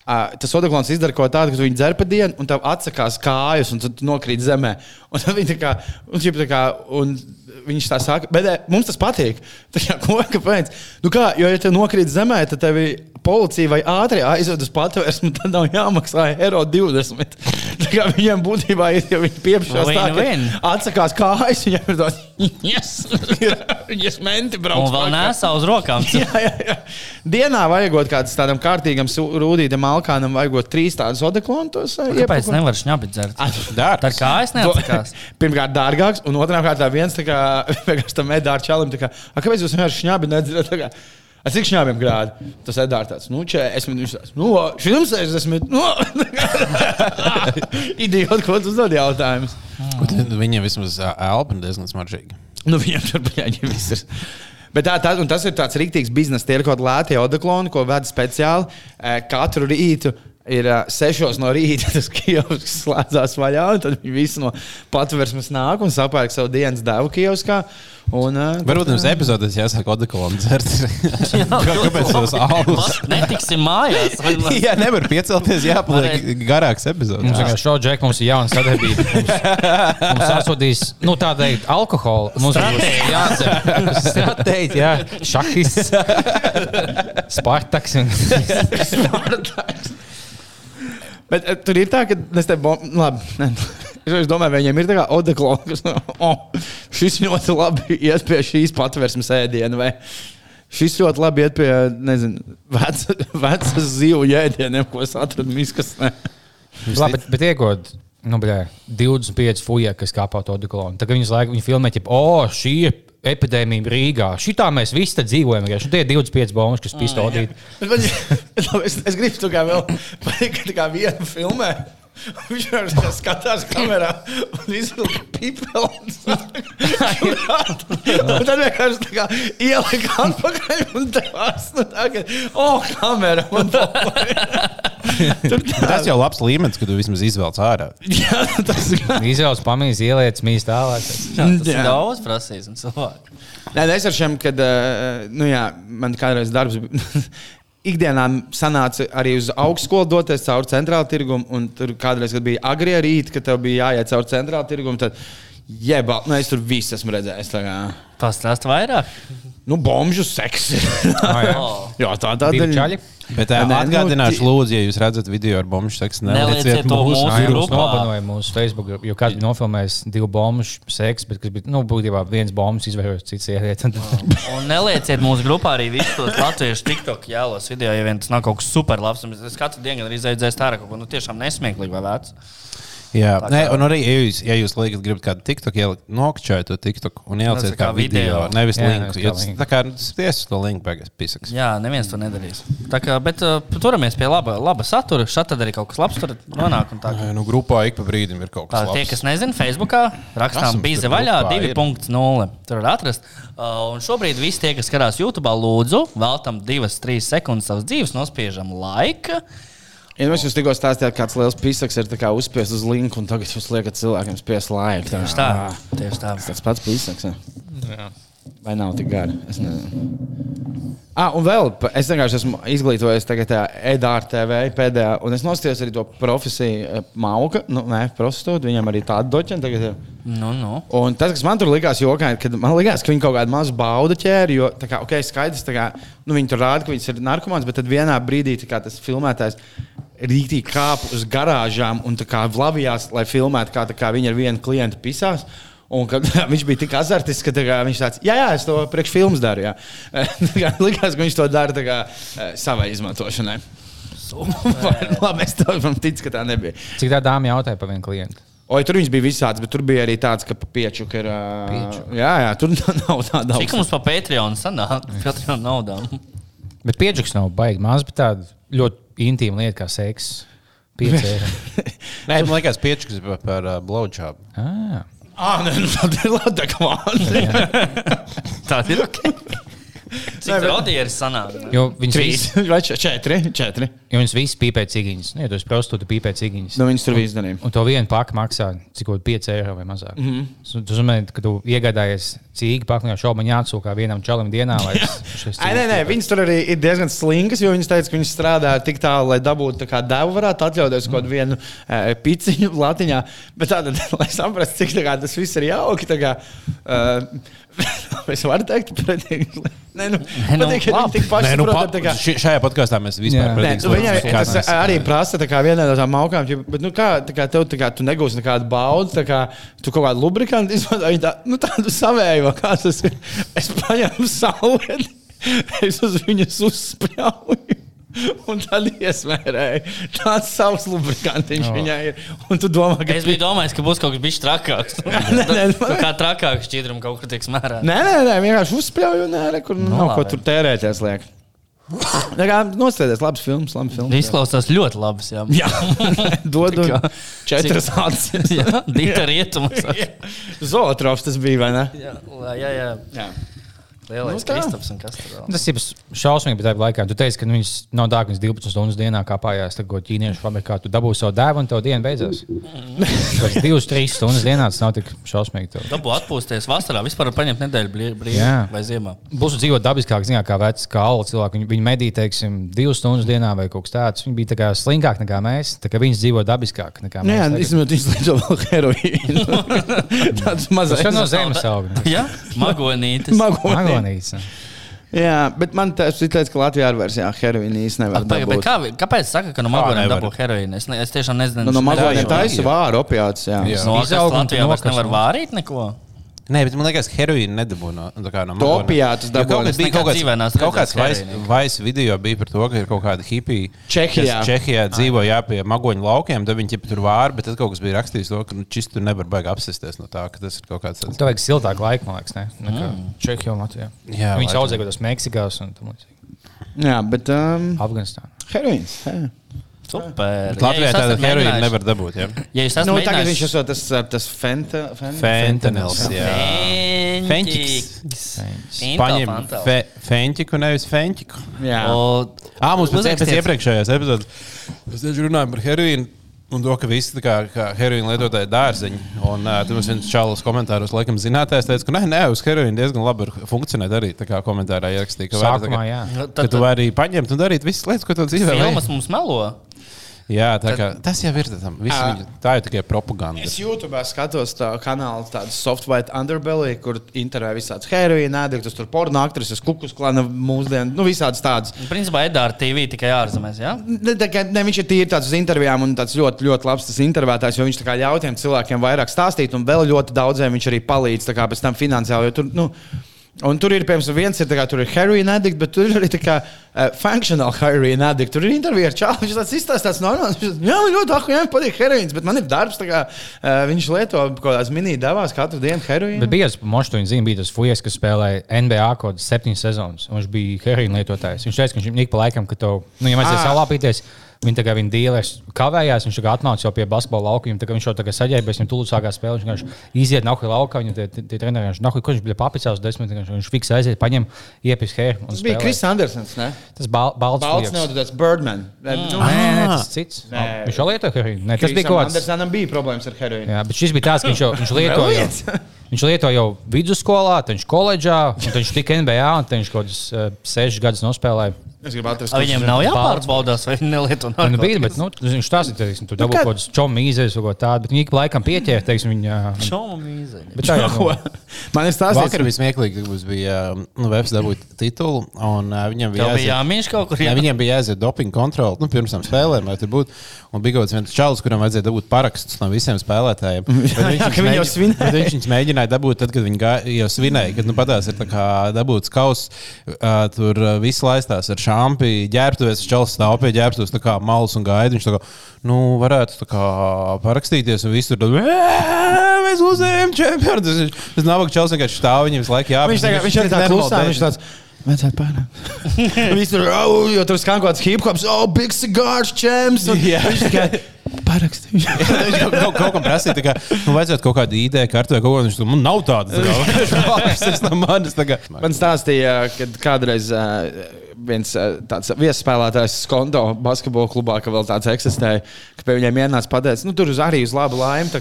Uh, tas odeklons izdara ko tādu, ka tu viņu dzer pa dienu, un tev atsakās kājas, un tu nokrīt zemē. Un tad viņi tā kā, un, tā kā, un viņš tā saka, bet mums tas patīk. Tā kā, ko, kāpēc? Nu kā, jo, ja tev nokrīt zemē, tad tev policija vai ātri aizved uz patvērsmu, tad nav jāmaksā eiro 20. Tā kā viņiem būtībā ir jau viņi piepšās tā, ka atsakās kājas, viņiem ir tāds, yes, yes, menti brauc. Un vēl nesā uz rokām. Jā, jā, jā. Dienā vajagot kādam tādam kārtīgam rūtītam alkānam, vajagot trīs tādus odeklontus. Kāpēc nevar šņabīt dzert? Dārgs. Tā kā es neatsakās. Pirmkārt, dārgāks, un otrām kārtām viens tā kā vienkārši tam medāru čalim. tā Kā, "A, kāpēc jūs vienkārši šņābi nedzerat? A, cik šņābiem grādi? Tas Edārs tāds, nu, 40, viņš tāds, nu, šim 60, nu, idiot, ko tu uzdod jautājumus? Viņiem vismaz elpa diezgan smaržīga. Nu, viņam tur bija jāņem. Bet tā, tā, tas ir tāds rīktīgs biznesa. Tie ir kaut kādi lēti odekloni, ko veda speciāli katru rītu. Ir uh, sešos no rīta, tas kiosks slēdzās vaļā, un tad viņi visi no patvērsmes nāk un sapērk savu dienas devu kioskā. Un, uh, Varbūt mums epizodēs jāsāk odekolonu dzert. Kāpēc tas alus? Netiksim mājās. Jā, nevar piecelties, jāpaliek garāks Mums epizodes. vienkārši šo džeku mums ir jauna sadarbība. Mums, mums atsūtīs, nu, tā teikt, alkoholu. Mums būs jāatcer. Stratēģi, jā. Šahis. Spartaks. un- Bet uh, tur ir tā, ka es te bom... labi. ne, Es domāju, viņiem ir tā kā odeklona, kas oh, šis ļoti labi iet pie šīs patvērsmes ēdiena. Vai šis ļoti labi iet pie, nezinu, veca, vecas zivju ēdieniem, ko es atradu miskastē. Labi, bet, bet iegod. Nu, bļā, 25 fuja, kas kāpā to dekolonu. Tagad viņas laiku viņi filmē, ka, oh, šī ir epidēmija Rīgā. Šitā mēs visi dzīvojam. Nu, Tie ir 25 bombas, kas pistolīt. Bet man- labi, Es, es gribu kā vēl pateikt, ka tā kā vienu filmē. Viņš vienkārši skatās kamerā un izvilka pipeli. Tad vienkārši tā kā ielika atpakaļ un devās. Nu, tā kā, oh, kamera Tas jau labs līmenis, kad tu vismaz izvelc ārā. Jā, tas ir. Izvēles pamīzi, ieliec mīst tālāk. Jā, Tas ir daudz prasījis un cilvēku. Nē, nē, es ar šiem, kad uh, nu, jā, man kādreiz darbs bija. Ikdienā sanāca arī uz augstskolu doties cauri centrāla tirgumu, un tur kādreiz, bija agri rīta, kad tev bija jāiet cauri centrāla tirgumu, tad jebā, nu, es tur visu esmu redzējis. Pastāst vairāk. Nu, bomžu seksi. jā. jā, tā tā Divi daļa. Bet nu, atgādināšu, ti- lūdzu, ja jūs redzat video ar bombu seksu, Nelieciet to mūsu grupā. jūs nobanojāt mūsu Facebook, jo kāds bija nofilmējis divu bombu seksu, bet kas bija, nu, būtībā viens bombas izvērojis, cits ieliet. Un nelieciet mūsu grupā arī visus tos latviešu TikTok jēlos video, ja vien tas nav kaut kas super labs. un Es katru dienu arī izaicinājos tā, kaut ko nu, tiešām nesmieklīgi vai vecs. Jā, nē, un arī, ja jūs, ja jūs liekat, gribat kādu TikTok ielikt, nokčājot to TikTok un ielieciet Tas kā kā video, video. nevis Jā, linku. nevis kā tas linku. Tā kā spies uz to linku, beigās pisaks. Jā, neviens to nedarīs. Tā kā, bet uh, turamies pie laba, laba satura. Šādi tad arī kaut kas labs tur nonāk. Tā, Nē, Nu, grupā ik pa brīdim ir kaut tā, kas tie, labs. kas nezina, Facebookā rakstām tur vaļā grupā ir? 2.0. Tur var atrast. Uh, un šobrīd visi tie, kas skatās YouTube, lūdzu, veltam 2-3 sekundes savas dzīves, nospiežam laika. Ja mēs jūs tikko stāstījāt, kāds liels pisaks ir tā uzspiests uz linku, un tagad jūs liekat cilvēkiem spiest laiku. Tieši tā. Tieši tā. Tas pats pisaks. Ja? Vai nav tik gari? Es nezinu. Ah, un vēl es vienkārši esmu izglītojies tagad tajā EDR TV pēdējā, un es nostājos arī to profesiju mauka, nu, nē, prostitūta, viņam arī tāda doķena tagad. ir. Nu, nu. Un tas, kas man tur likās jokaini, kad man likās, ka viņi kaut kādu mazu baudu ķēri, jo, tā kā, ok, skaidrs, tā kā, nu, viņi tur rāda, ka viņas ir narkomāns, bet tad vienā brīdī tā kā, tas filmētājs rītīgi kāpa uz garāžām un tā kā vlavījās, lai filmētu, kā, tā kā viņi ar vienu klientu pisās. Un kad, viņš bija tik azartisks, ka tā kā, viņš tāds - jā, jā, es to priekš filmas daru. jā." Tā Likās, ka viņš to dara tā kā, eh, savai izmantošanai. Labi, es tam ticu, ka tā nebija. Cik tā dāma jautāja par vienu klientu? Oi, tur viņš bija visāds, bet tur bija arī tāds, ka piečuk ir. ā, Piečuk. Jā, jā, tur nav tāda Cik mums pa Patreon sanāk? Patreon naudām. Bet piedžuks nav baigi maz, bet tāda ļoti intīma lieta kā seks. Pieci. Nē, man liekas, piečkas par, par uh, blowjob. Ah. Ah, nē, nu, tad ir labi. Tā ir ok. Cik radieri sanāk? Jo viņas Trīs visi, vai če- četri. četri. jo viņas visi pīpē cigiņas. Nu, ja tu esi prostitūta, pīpē cigiņas. Nu, viņas tur viss darīja. Un to vienu paku maksā cik kaut 5 eiro vai mazāk. Mm -hmm. Tu zini, ka tu iegādājies cīņu paku, jau šobrīd jāatsūkā vienam čalam dienā. Ai, nē, nē, viņas tur arī ir diezgan slinkas, jo viņas teica, ka viņas strādā tik tālu, lai dabūtu tā kā devu, varētu atļauties kaut kādu vienu e, piciņu latiņā. Bet tādā, lai saprastu, cik tā kā, tas viss ir jauki. tā Kā, uh, Es varu teikt, pretīgi. Nē, nu, nu, patīk, ka labi. tik paši Nē, nu, saprot, pa, tā kā- ši- šajā podkāstā mēs vispār. Nē, nu, mēs arī prasa tā kā vienai no tām augām, bet nu, kā, tā kā tev, tā kā, tu negūsi nekādu baudu, tā kā tu kaut kādu lubrikantu izmanto, viņi tā, nu, tādu savējo, kā tas ir. Es paņēmu saulēti, es uz viņas uzspļauju. Un tad iesmērēju. Tāds savs lubrikantiņš oh. viņai ir. Un tu domā, ka Es biju domājis, ka būs kaut kas bijis trakāks. nē, nē, Nu, kā trakāks šķidrums kaut kur tiek smērēts. Nē, nē, nē, vienkārši uzspļauju, nē, kur nu, nav ko labi. tur tērēties. Liek. Tā kā Nostēties, labs films, labs films. Izklausās ļoti labs. Jā, Jā, dod Tā un kā- četras acis. jā dīta rietumos. Zootrovs tas bija, vai ne? Jā, jā, jā. Jā. Lielais Nu nu, tā. Kristaps un kas tur vēl. Tas ir šausmīgi, bet tajā laikā tu teici, ka nu, viņas nav viņas 12 stundas dienā kāpājās tā, ko ķīniešu fabrikā. Tu dabūsi savu dēlu un tev diena beidzās. Tas 2-3 stundas dienā tas nav tik šausmīgi. Tev. Dabū atpūsties vasarā, vispār paņemt nedēļu brī- brīvi Jā. vai ziemā. Būs dzīvot dabiskāk, zināt, kā veci, kā alu cilvēki. Viņi, viņi medīja, teiksim, divas stundas dienā vai kaut kas tāds. Viņi bija tā kā slinkāki nekā mēs. Tā kā viņi dzīvo dabiskāk nekā Nē, mēs. tagad. īstenībā viņš lieto vēl heroīnu. Tāds Tas mazs jau no zemes aug. Jā, magonītis. Magonītis. Magonīts. Jā, bet man tas ir teiks, ka Latvijā ar versijā heroīnu īstenībā. Kā, kāpēc saka, ka no magoniem nevar. dabū heroīnu? Es, ne, es tiešām nezinu. Nu, no jā, taisa vāra opiāts, jā. Jā. No Latvijā vairs nevar vārīt neko. Nē, bet man liekas, ka heroīna nedabū no, no, kā no To opiātus Jo dabū. Kaut Es kas bija kaut kāds, vais video bija par to, ka ir kaut kāda hipija. Čehijā. kas Čehijā dzīvo jā, pie magoņu laukiem, tad viņi tur vāra, bet tad kaut kas bija rakstījis to, ka nu, šis tur nevar baigi apsisties no tā, ka tas ir kaut kāds tāds. Tev vajag siltāku laiku, man liekas, ne? nekā Čehijā un Latvijā. Jā, Viņi audzēja kaut kādos Meksikās un tam līdzīgi. Jā, bet um, Afganistānā. heroīns. jā. Super. Bet Latvijā jūs tāda heroīna nevar dabūt. Jā. Ja jūs esat Nu, tagad viņš ir tas, tas fenta, fen, Fentanils. jā. Fenķiks. Paņem fe, fenķiku, nevis fenķiku. Jā. Ā, mums pēc, pēc iepriekšējās epizodes mēs tieši runājām par heroīnu. Un to, ka visi kā, kā heroīna lietotāji dārziņi. Un uh, tur mums viens čalis komentāros, laikam, zinātājs teica, ka nē, nē, uz heroīna diezgan labi var funkcionēt arī. Tā kā komentārā ierakstīja, ka var tā Sākumā, jā. Nu, Ka tu vari paņemt un darīt visas lietas, ko tu dzīvē Filmas mums melo. Jā, tā kā, tas jau ir tam. Visi Ā. viņi- Tā ir tikai propaganda. Es YouTube skatos tā kanālu, tādu software underbelly, kur intervijā visādas heroīna, ēdekļus, tur porno aktrises, kukus klāna mūsdienu, nu visādas tādas. Principā Edāra TV tikai ārzemēs. Ja? Ne, tā ne, viņš ir tīri tāds uz intervijām un tāds ļoti, ļoti labs tas intervētājs, jo viņš tā kā ļauj tiem cilvēkiem vairāk stāstīt, un vēl ļoti daudziem viņš arī palīdz tā kā pēc tam finansiāli. jo Tur, nu, Un tur ir, piemēram, viens ir, kā, tur ir heroīna addict, bet tur ir arī kā uh, functional heroīna addict. Tur ir intervija ar čālu. Viņš tāds izstāstās normāls. Viņš tāds, jā, man ļoti aku, jā, patīk heroīns, bet man ir darbs, kā uh, viņš lieto kaut kādās mini devās katru dienu heroīnu. Bet bija tas monstrs, zina, bija tas fujas, kas spēlēja NBA kaut kādas septiņas sezonas. Viņš bija heroīna lietotājs. Viņš teica, ka viņš ik pa laikam, ka tev, nu, ja vajadzēja Ā. salāpīties, Viņa tā kā viņa dīlers kavējās, viņš kā atnāca jau pie basketbola lauka. Viņam tā kā viņš jau tā kā saģērbies, viņam tūlīt sākās spēle. Viņš vienkārši iziet nahuj laukā, viņa tie, tie, treneri, viņš nahuj, ko viņš bija papicās desmit, viņš, viņš fiksē aiziet, paņem, iepis hēru. Tas bija Kris Andersons, ne? Tas bal, balts. Balts nav tas Birdman. Mm. Nu, Nē, nē, tas cits. Nē. Viņš jau lieto heroīnu. Nē, tas bija kaut kāds. Andersonam bija problēmas ar heroīnu. Jā, bet šis bija tāds, ka viņš jau viņš lieto Vēl jau, viens? viņš lieto jau vidusskolā, tad viņš koledžā, un tad viņš tika NBA, un tad viņš kaut kādus uh, sešus gadus nospēlēja. Es gribu atrast, A, Viņiem nav jāpārbaudās, vai viņi nelieto Nu, bija, narkotikas. bet nu, viņš tās ir teiksim, tur dabū kā- kaut kādas čomīzes vai ko tādu, bet viņi laikam pieķēra, teiksim, viņa. Čomu mīzeņi. Bet tā jau Ko? nu, Man ir stāstīts, Vakar bija smieklīgi, ka mums bija nu, Vēsts dabūt titulu, un viņam bija bija jāmīš kaut kur. Jā, viņiem bija jāiziet dopinga kontrole nu, pirms tam spēlēm, vai tur būtu. Un bija kaut kāds viens čalis, kuram vajadzēja dabūt parakstus no visiem spēlētājiem. Bet viņš viņus mēģināja dabūt, tad, kad viņi jau svinēja. Kad nu, patās ir tā kā dabūts kaus, tur viss laistās ar šāpi, ģērbtuves, čalis stāv pie ģērbtuves, tā kā malas un gaida. Viņš tā kā, nu, varētu tā kā parakstīties, un viss tur tad, "Ē, mēs uzējām čempionu. Tas, tas nav čalis vienkārši stāv viņam visu laiku. Jā, viņš, tagad, viņš arī tā klusā, viņš tāds. Pārāk. Viņš tur jau jo tur skan kaut kāds hip hops, oh, big cigars, champs. un Jā. Viņš. Viņš kaut, kaut, kaut kam prasīja, tā kā, nu, vajadzētu kaut kādu ideju, kartu vai kaut ko. Viņš tur man nav tāda. Tas no manis. tā kā. Man stāstīja, ka kādreiz uh, viens uh, tāds viesspēlētājs Skondo basketbola klubā, ka vēl tāds eksistēja, ka pie viņiem ienāca pateicis, nu tur uz arī uz labu laimi.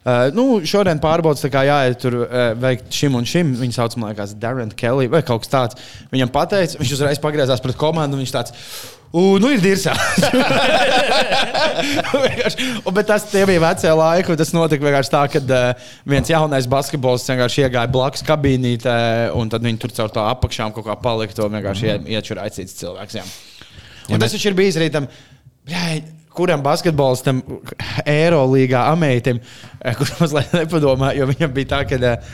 Uh, nu, šodien pārbaudas, kā jāiet tur uh, veikt šim un šim. Viņa sauc, man liekas, Darren Kelly vai kaut kas tāds. Viņam pateica, viņš uzreiz pagriezās pret komandu. Viņš tāds, U, nu ir dirzā. Un, bet tas bija vecie laiki, un tas notika vienkārši tā, ka uh, viens jaunais basketbols vienkārši iegāja blakus kabīnītē, un tad viņi tur caur tā apakšām kaut kā palika. To vienkārši mm. iečurāja cits cilvēks. Jā. Un tas taču ir bijis arī tam. bļai, Kuram basketbolistam, Eirolandā, amētam, eh, kurš mazliet nepadomā, jo viņam bija tā, ka, eh,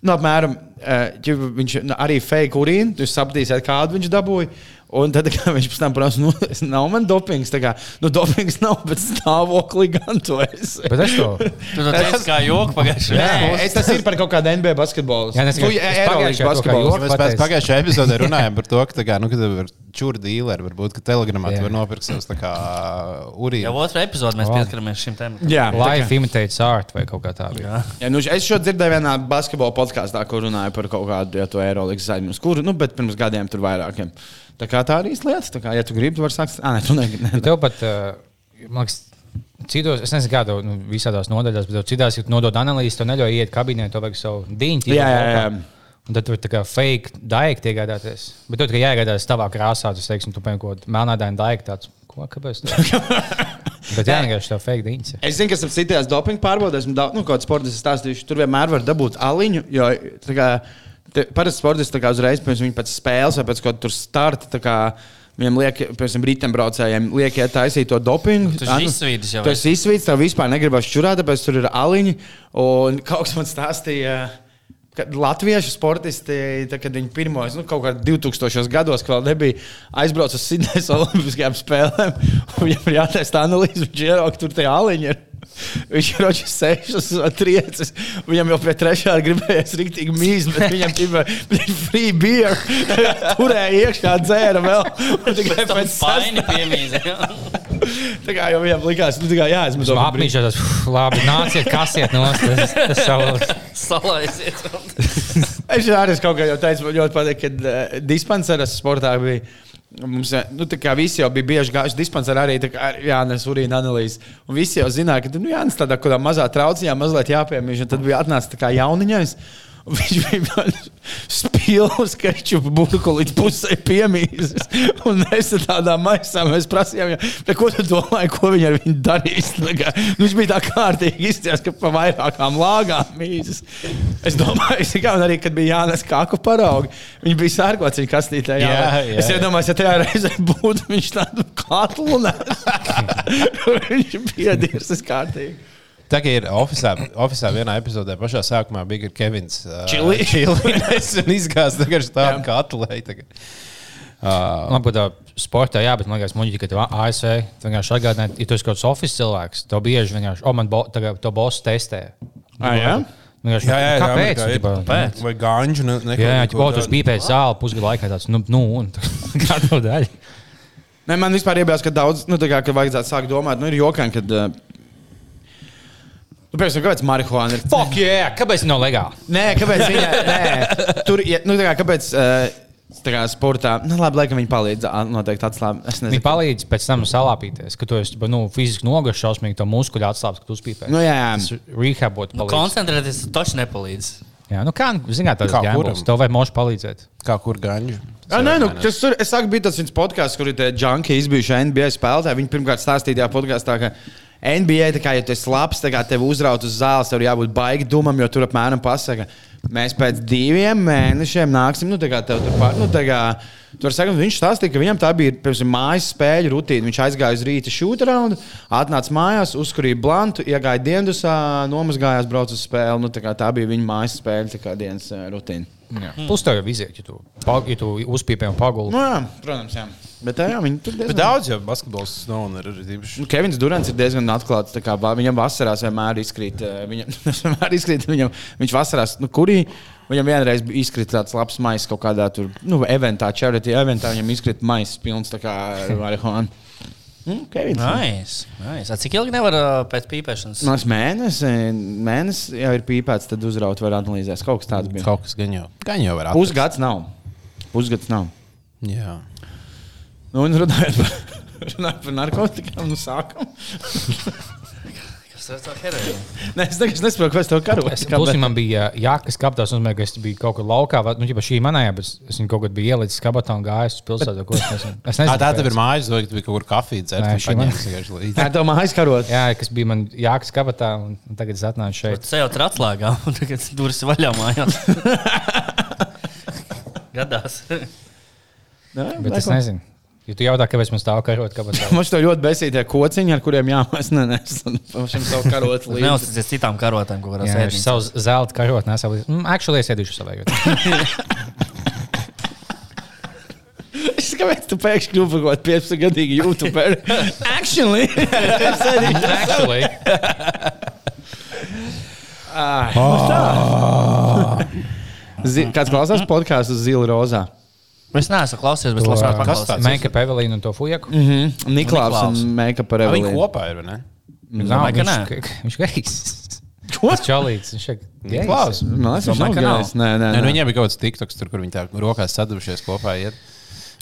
nu, apmēram, eh, ja viņš nu, arī fake urīnu, jūs sapratīsiet, kādu viņš dabūja. Un tad kā viņš pēc tam prasa, nu, es nav man dopings. Tā kā, nu, dopings nav, bet stāvoklī gan to es. Bet es to. Tu to teici kā joku pagājušajā Nē, es tas ir par kaut kādu NBA basketbolu. Jā, to kā basketbolu. joku Mēs pēc pagājušajā epizodē runājām par to, ka, tā kā, nu, ir čūra dīleri. Varbūt, ka telegramā Jā. tu vari nopirkt savus tā kā Jau urīnu. otrā epizodē mēs pieskaramies šim tēmam. Jā, tā Life imitates art vai kaut kā tāda. Ja, nu, es šo dzirdēju vienā basketbola podkāstā, kur runāja par kaut kādu ja, Eirolandes zaļumu, kuru, nu, bet pirms gadiem tur vairākiem. Tā kā tā arī ir lieta. Tā kā, ja tu gribi, tu vari sākt. Ah, nē, tu negribi. Bet tev pat, uh, man liekas, citos, es nezinu, kādā nu, visādās nodaļās, bet tev citās, ja nodod analīzi, tu neļauj iet kabinetā, to vajag savu diņu. Jā, jā, jā. Un tad tur tā kā fake daigti iegādāties. Bet tur tikai jāiegādājas tavā krāsā, tas, teiksim, tu piemēram, kaut kādu melnādainu daigti tāds. Ko, kāpēc? tā? Bet jā, vienkārši tev fake diņas. Es zinu, ka esmu citās dopinga pārbaudēs, un daudz, nu, kaut kāds sports stāstījuši, tur vienmēr var dabūt aliņu. Jo, tā parasti sportisti uzreiz viņa pēc spēles vai pēc kaut kā tur starta. tā kā Viņam liek, piemēram, riteņbraucējiem liek, ja taisīt to dopingu. Tu esi Ah, nu, izsvīdis jau Tu esi izsvīdis, tev vispār negribas čurāt, tāpēc tur ir aliņi. Un kaut kas man stāstīja. ka Latviešu sportisti, tā, kad viņi pirmos, nu, kaut kādā 2000. gados, kad vēl nebija aizbraucis uz Sidnejas Olimpiskajām spēlēm, un viņam ir jātaisa analīze, viņš ierauga tur tie aliņi. ir. Viņš ir roķis sešas vai triecis. Viņam jau pie trešā gribējās rīktīgi mīz, bet viņam bija free beer. Turēja iekšā, dzēra vēl. Tikai pēc faini piemīzi. Tā kā jau viņam likās, nu, tā kā jāizmanto. Apmīšā tas, labi, nāciet, kasiet no tas, tas savs. Salaisiet. Es arī kaut kā jau teicu, man ļoti patīk, ka uh, dispenseras sportā bija. Mums eh, nu, visi jau bija bieži gājuši dispenserā arī Jānis Urīna analīze. Un visi jau zināja, ka nu, Jānis tādā mazā trauciņā mazliet jāpiemīž. un Tad bija atnācis tā kā jauniņais. un Viņš bija spilgts, ka viņš burbuļu līdz pusē piemīzis. Un mēs tādā maisā mēs prasījām, ja, ko tu domāji, ko viņi ar viņu darīs. Tā kā, nu, viņš bija tā kārtīgi izties, ka pa vairākām lāgām mīzis. Es domāju, ka arī, kad bija jānes kāku paraugi, viņi bija sērkots viņa kastītē. Jā, Jā, jā, es iedomājos, ja tajā reizē būtu viņš tādu katlu nes. viņš bija dirsis kārtīgi. Tā kā ir oficiālā, oficiālā vienā epizodē, pašā sākumā bija Kevins. Uh, Čili. Un izgāzts tagad tādu katlu. Uh, Man būtu sportā, jā, bet man liekas, muļķi, ka tev ASV vienkārši atgādināja, ja tu esi kaut kāds oficiāls cilvēks, tev bieži vienkārši, o, man bo, tagad to bosu testē. Ah, jā? Vienkārši, jā, jā, jā, kāpēc? jā, Ģipa, Kāpēc? Vai ganģu? Ne, ne, Jā, jā, tu esi pīpējis zāli pusgadu laikā tāds, nu, nu un kāda daļa. Ne, man vispār iebijās, ka daudz, nu, tā kā, ka vajadzētu sākt domāt, nu, ir jokaini, kad. Uh, Nu, piemēram, kāpēc marihuāna ir? Fuck, yeah, kāpēc nav legāli? Nē, kāpēc viņa nē, tur ir? Nu, tā kā, kāpēc uh, tā kā sportā? Nu, labi, laikam viņi palīdz. Noteikti atslābt. Es Viņi palīdz pēc tam salāpīties, ka tu esi nu, fiziski noguris šausmīgi, to muskuļu atslābs, ka tu uzpīpē. Nu, jā, jā. Tas rehabot Nu, koncentrēties taču nepalīdz. Jā, nu kā, zināt, tas ir gambls. Tev vajag mošu palīdzēt. Kā kur? Jā, nē, nu, tas tur, es saku, bija tas viens podkāsts, kur ir tie junki izbijuši NBA spēlētāji. Viņi pirmkārt stāstīja tajā podkāstā, ka NBA, kā, ja tu esi labs, kā tev uzraut uz zāles, tev jābūt baigi dumam, jo tur apmēram pasaka, mēs pēc diviem mēnešiem nāksim, nu, tev tur pār, nu, kā, tu vari sakot, viņš stāstīja, ka viņam tā bija, piemēram, mājas spēļu rutīna. Viņš aizgāja uz rīta šūtraundu, atnāca mājās, uzkurīja blantu, iegāja diendusā, nomazgājās, brauca uz spēli. Nu, tā, kā tā bija viņa mājas spēļu dienas eh, rutīna. Mm. Plus tev jau iziet, ja tu, pag- ja tu uzpīpē un paguli. Nu, jā, protams, jā. Bet tā, jā, viņi tur Bet diezgan daudz jau basketbols nav un ir arī tīpaši. Nu, Kevins Durants ir diezgan atklāts. kā Viņam vasarās vienmēr izkrīt. Viņam, vienmēr izkrīt viņam, viņš vasarās, nu, kurī viņam vienreiz bija izkrīt tāds labs maisis kaut kādā tur, nu, eventā, charity eventā. Viņam izkrīt maisis pilns tā kā ar marihuānu. Mm, Kevins. Nice. nice. A Cik ilgi nevar uh, pēc pīpēšanas? Nāc mēnesis, mēnesis jau ir pīpēts, tad uzraut var analīzēt. Kaut kas tāds bija. Kaut kas gan jau. Gan jau var atrast. Pusgads nav. Pusgads nav. Jā. Nu, un runājot par, runājot par narkotikām, nu sākam. Es to heroīnu. Nē, es tagad nesaprotu, kas tev karo. Es plus, man bija jākas kabatā, un es biju kaut kur laukā, vai nu, ģipa, šī manējā, bet es viņu kaut kad biju ielicis kabatā un gājis uz pilsētu. ko Es nezinu. Es Tā, nezinu tā tev ir mājas, vai tu biji kaut kur kafiju dzert? Nē, šī man- līdzi? Tā tev mājas karot. Jā, kas bija man jākas kabatā, un tagad es atnācu šeit. Tu jau tur atslēgā, un tagad durvis ir vaļā mājās. Gadās. Bet es nezinu. Ja tu jautā, kāpēc man stāv karot kabatā, Man šķiet ļoti besītie kociņi, ar kuriem jāmēs nenes. Šim savu karot līdzi. Neuzticies citām karotēm, ko viņš sēdēt. savus zelta karot nesā līdzi. Mm, actually, es iedīšu savai. Es kāpēc tu pēkšņi kļuvu par kaut kādu 15 gadīgu YouTuberu? Actually! actually. Zi- Kāds klausās podkāstu Zila Rozā? Es neesmu klausies, bet labprāt paklausīšos. Make-up Evelīnu un to fujaku. Niklaus Niklaus. un Meika par Ā, Viņi Evelīnu. kopā ir, vai ne? Nav, ka viņš, viņš gejs. Ko? Čalīts, viņš ir gejs. Klaus. Man liekas, viņš nav nav. gājis. Nē, nē, Nē, nu, nē. viņiem bija kaut kāds tiktoks, tur, kur viņi tā rokās sadavušies kopā. Iet.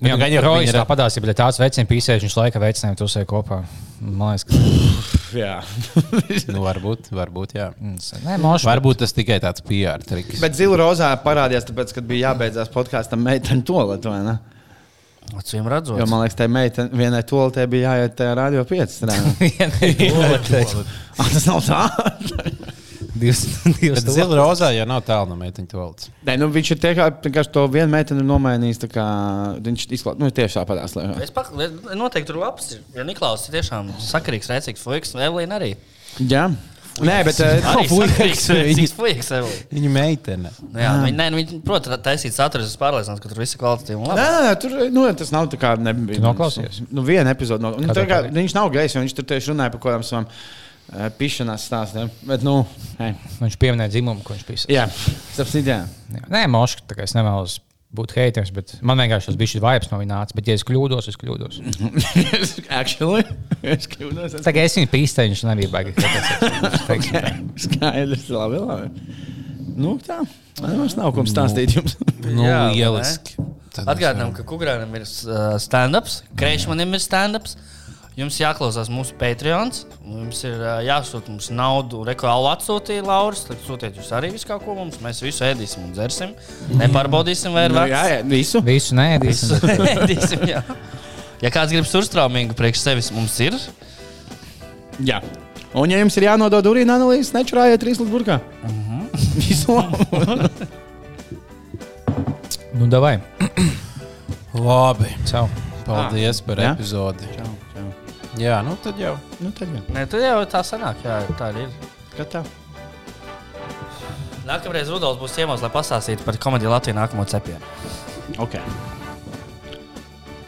Jā, Nu, gan jau Rojas tā padāsīja, bet tāds veciem pīsēs, viņš laika veicinājumi tusēja kopā. Man liekas, ka Jā. Nu, varbūt, varbūt, jā. Nē, moši. Varbūt tas tikai tāds PR triks. Bet Zila Rozā parādījās, tāpēc, kad bija jābeidzās podkāstam meitene toaletē, vai ne? Acīm redzot, Jo man liekas, tai meitene vienai toaletē bija jāiet tajā radio 5 strādāt. Tas nav tā. Zila rozā jau nav tālu no meiteņa toaletes. Nē, nu, viņš ir tikai vienkārši to vienu meiteni ir nomainījis. tā Kā, viņš izklāst, nu, tieši tāpatās. Lai... es pak, noteikti tur labs. ir. Ja Niklaus ir tiešām sakarīgs, rēcīgs fuiks, Evelīna arī. Jā, Nē, bet rēcīgs fuiks, Evelīna. Viņa meitene. Jā, viņi, nē, nu, viņi, protams, taisīt saturu, es pārliecināts, ka tur viss ir kvalitatīvi un Nē, nē, tur nu, tas nav tā kā. Nebija, noklausies? Nu, viena epizode. No, nu, Kā viņš nav gejs, jo viņš tur tieši runāja par kaut kādām savām uh, pišanās stāstiem. Bet, nu, hei. Viņš pieminēja dzimumu, ko viņš pīsēja. jā, sapsīt, jā. Nē, moši, tā kā es nevēlos būt haters, bet man vienkārši tas bija šis vibes no viņa nāca. Bet, ja es kļūdos, es kļūdos. Actually, es kļūdos. Es... Tā kā es viņu pīsēju, viņš nebija baigi. Skaidrs, labi, labi. Nu, tā. Man vairs nav ko stāstīt jums. Nu, Jā, vai ieliski. Tad mēs Atgādinām, ka Kungrānam ir uh, stand-ups, Kreišmanim ir stand-ups. Jums jāklausās mūsu Patreon. Jums ir uh, jāsūta mums naudu. Rekālu atsūtīja Lauris. Tad sūtiet jūs arī visu kaut ko mums. Mēs visu ēdīsim un dzersim. Nepārbaudīsim, vai ir Nu, vērts. jā, jā, visu. Visu neēdīsim. Visu ēdīsim, jā. Ja kāds grib surstrāmīgu priekš sevis, mums ir. Jā. Un, ja jums ir jānodod urīna analīzes, nečurājiet trīs līdz burkā. Visu labu. Nu, davai. Labi. Čau. Paldies par jā? epizodi. Čau. Jā, nu tad jau. Nu, tad jau. Nē, tad jau tā sanāk. Jā, tā arī ir. Gatā. Nākamreiz Rudolf būs ciemos, lai pastāstītu par komēdiju Latviju nākamo cepienu. Ok.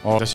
O, tas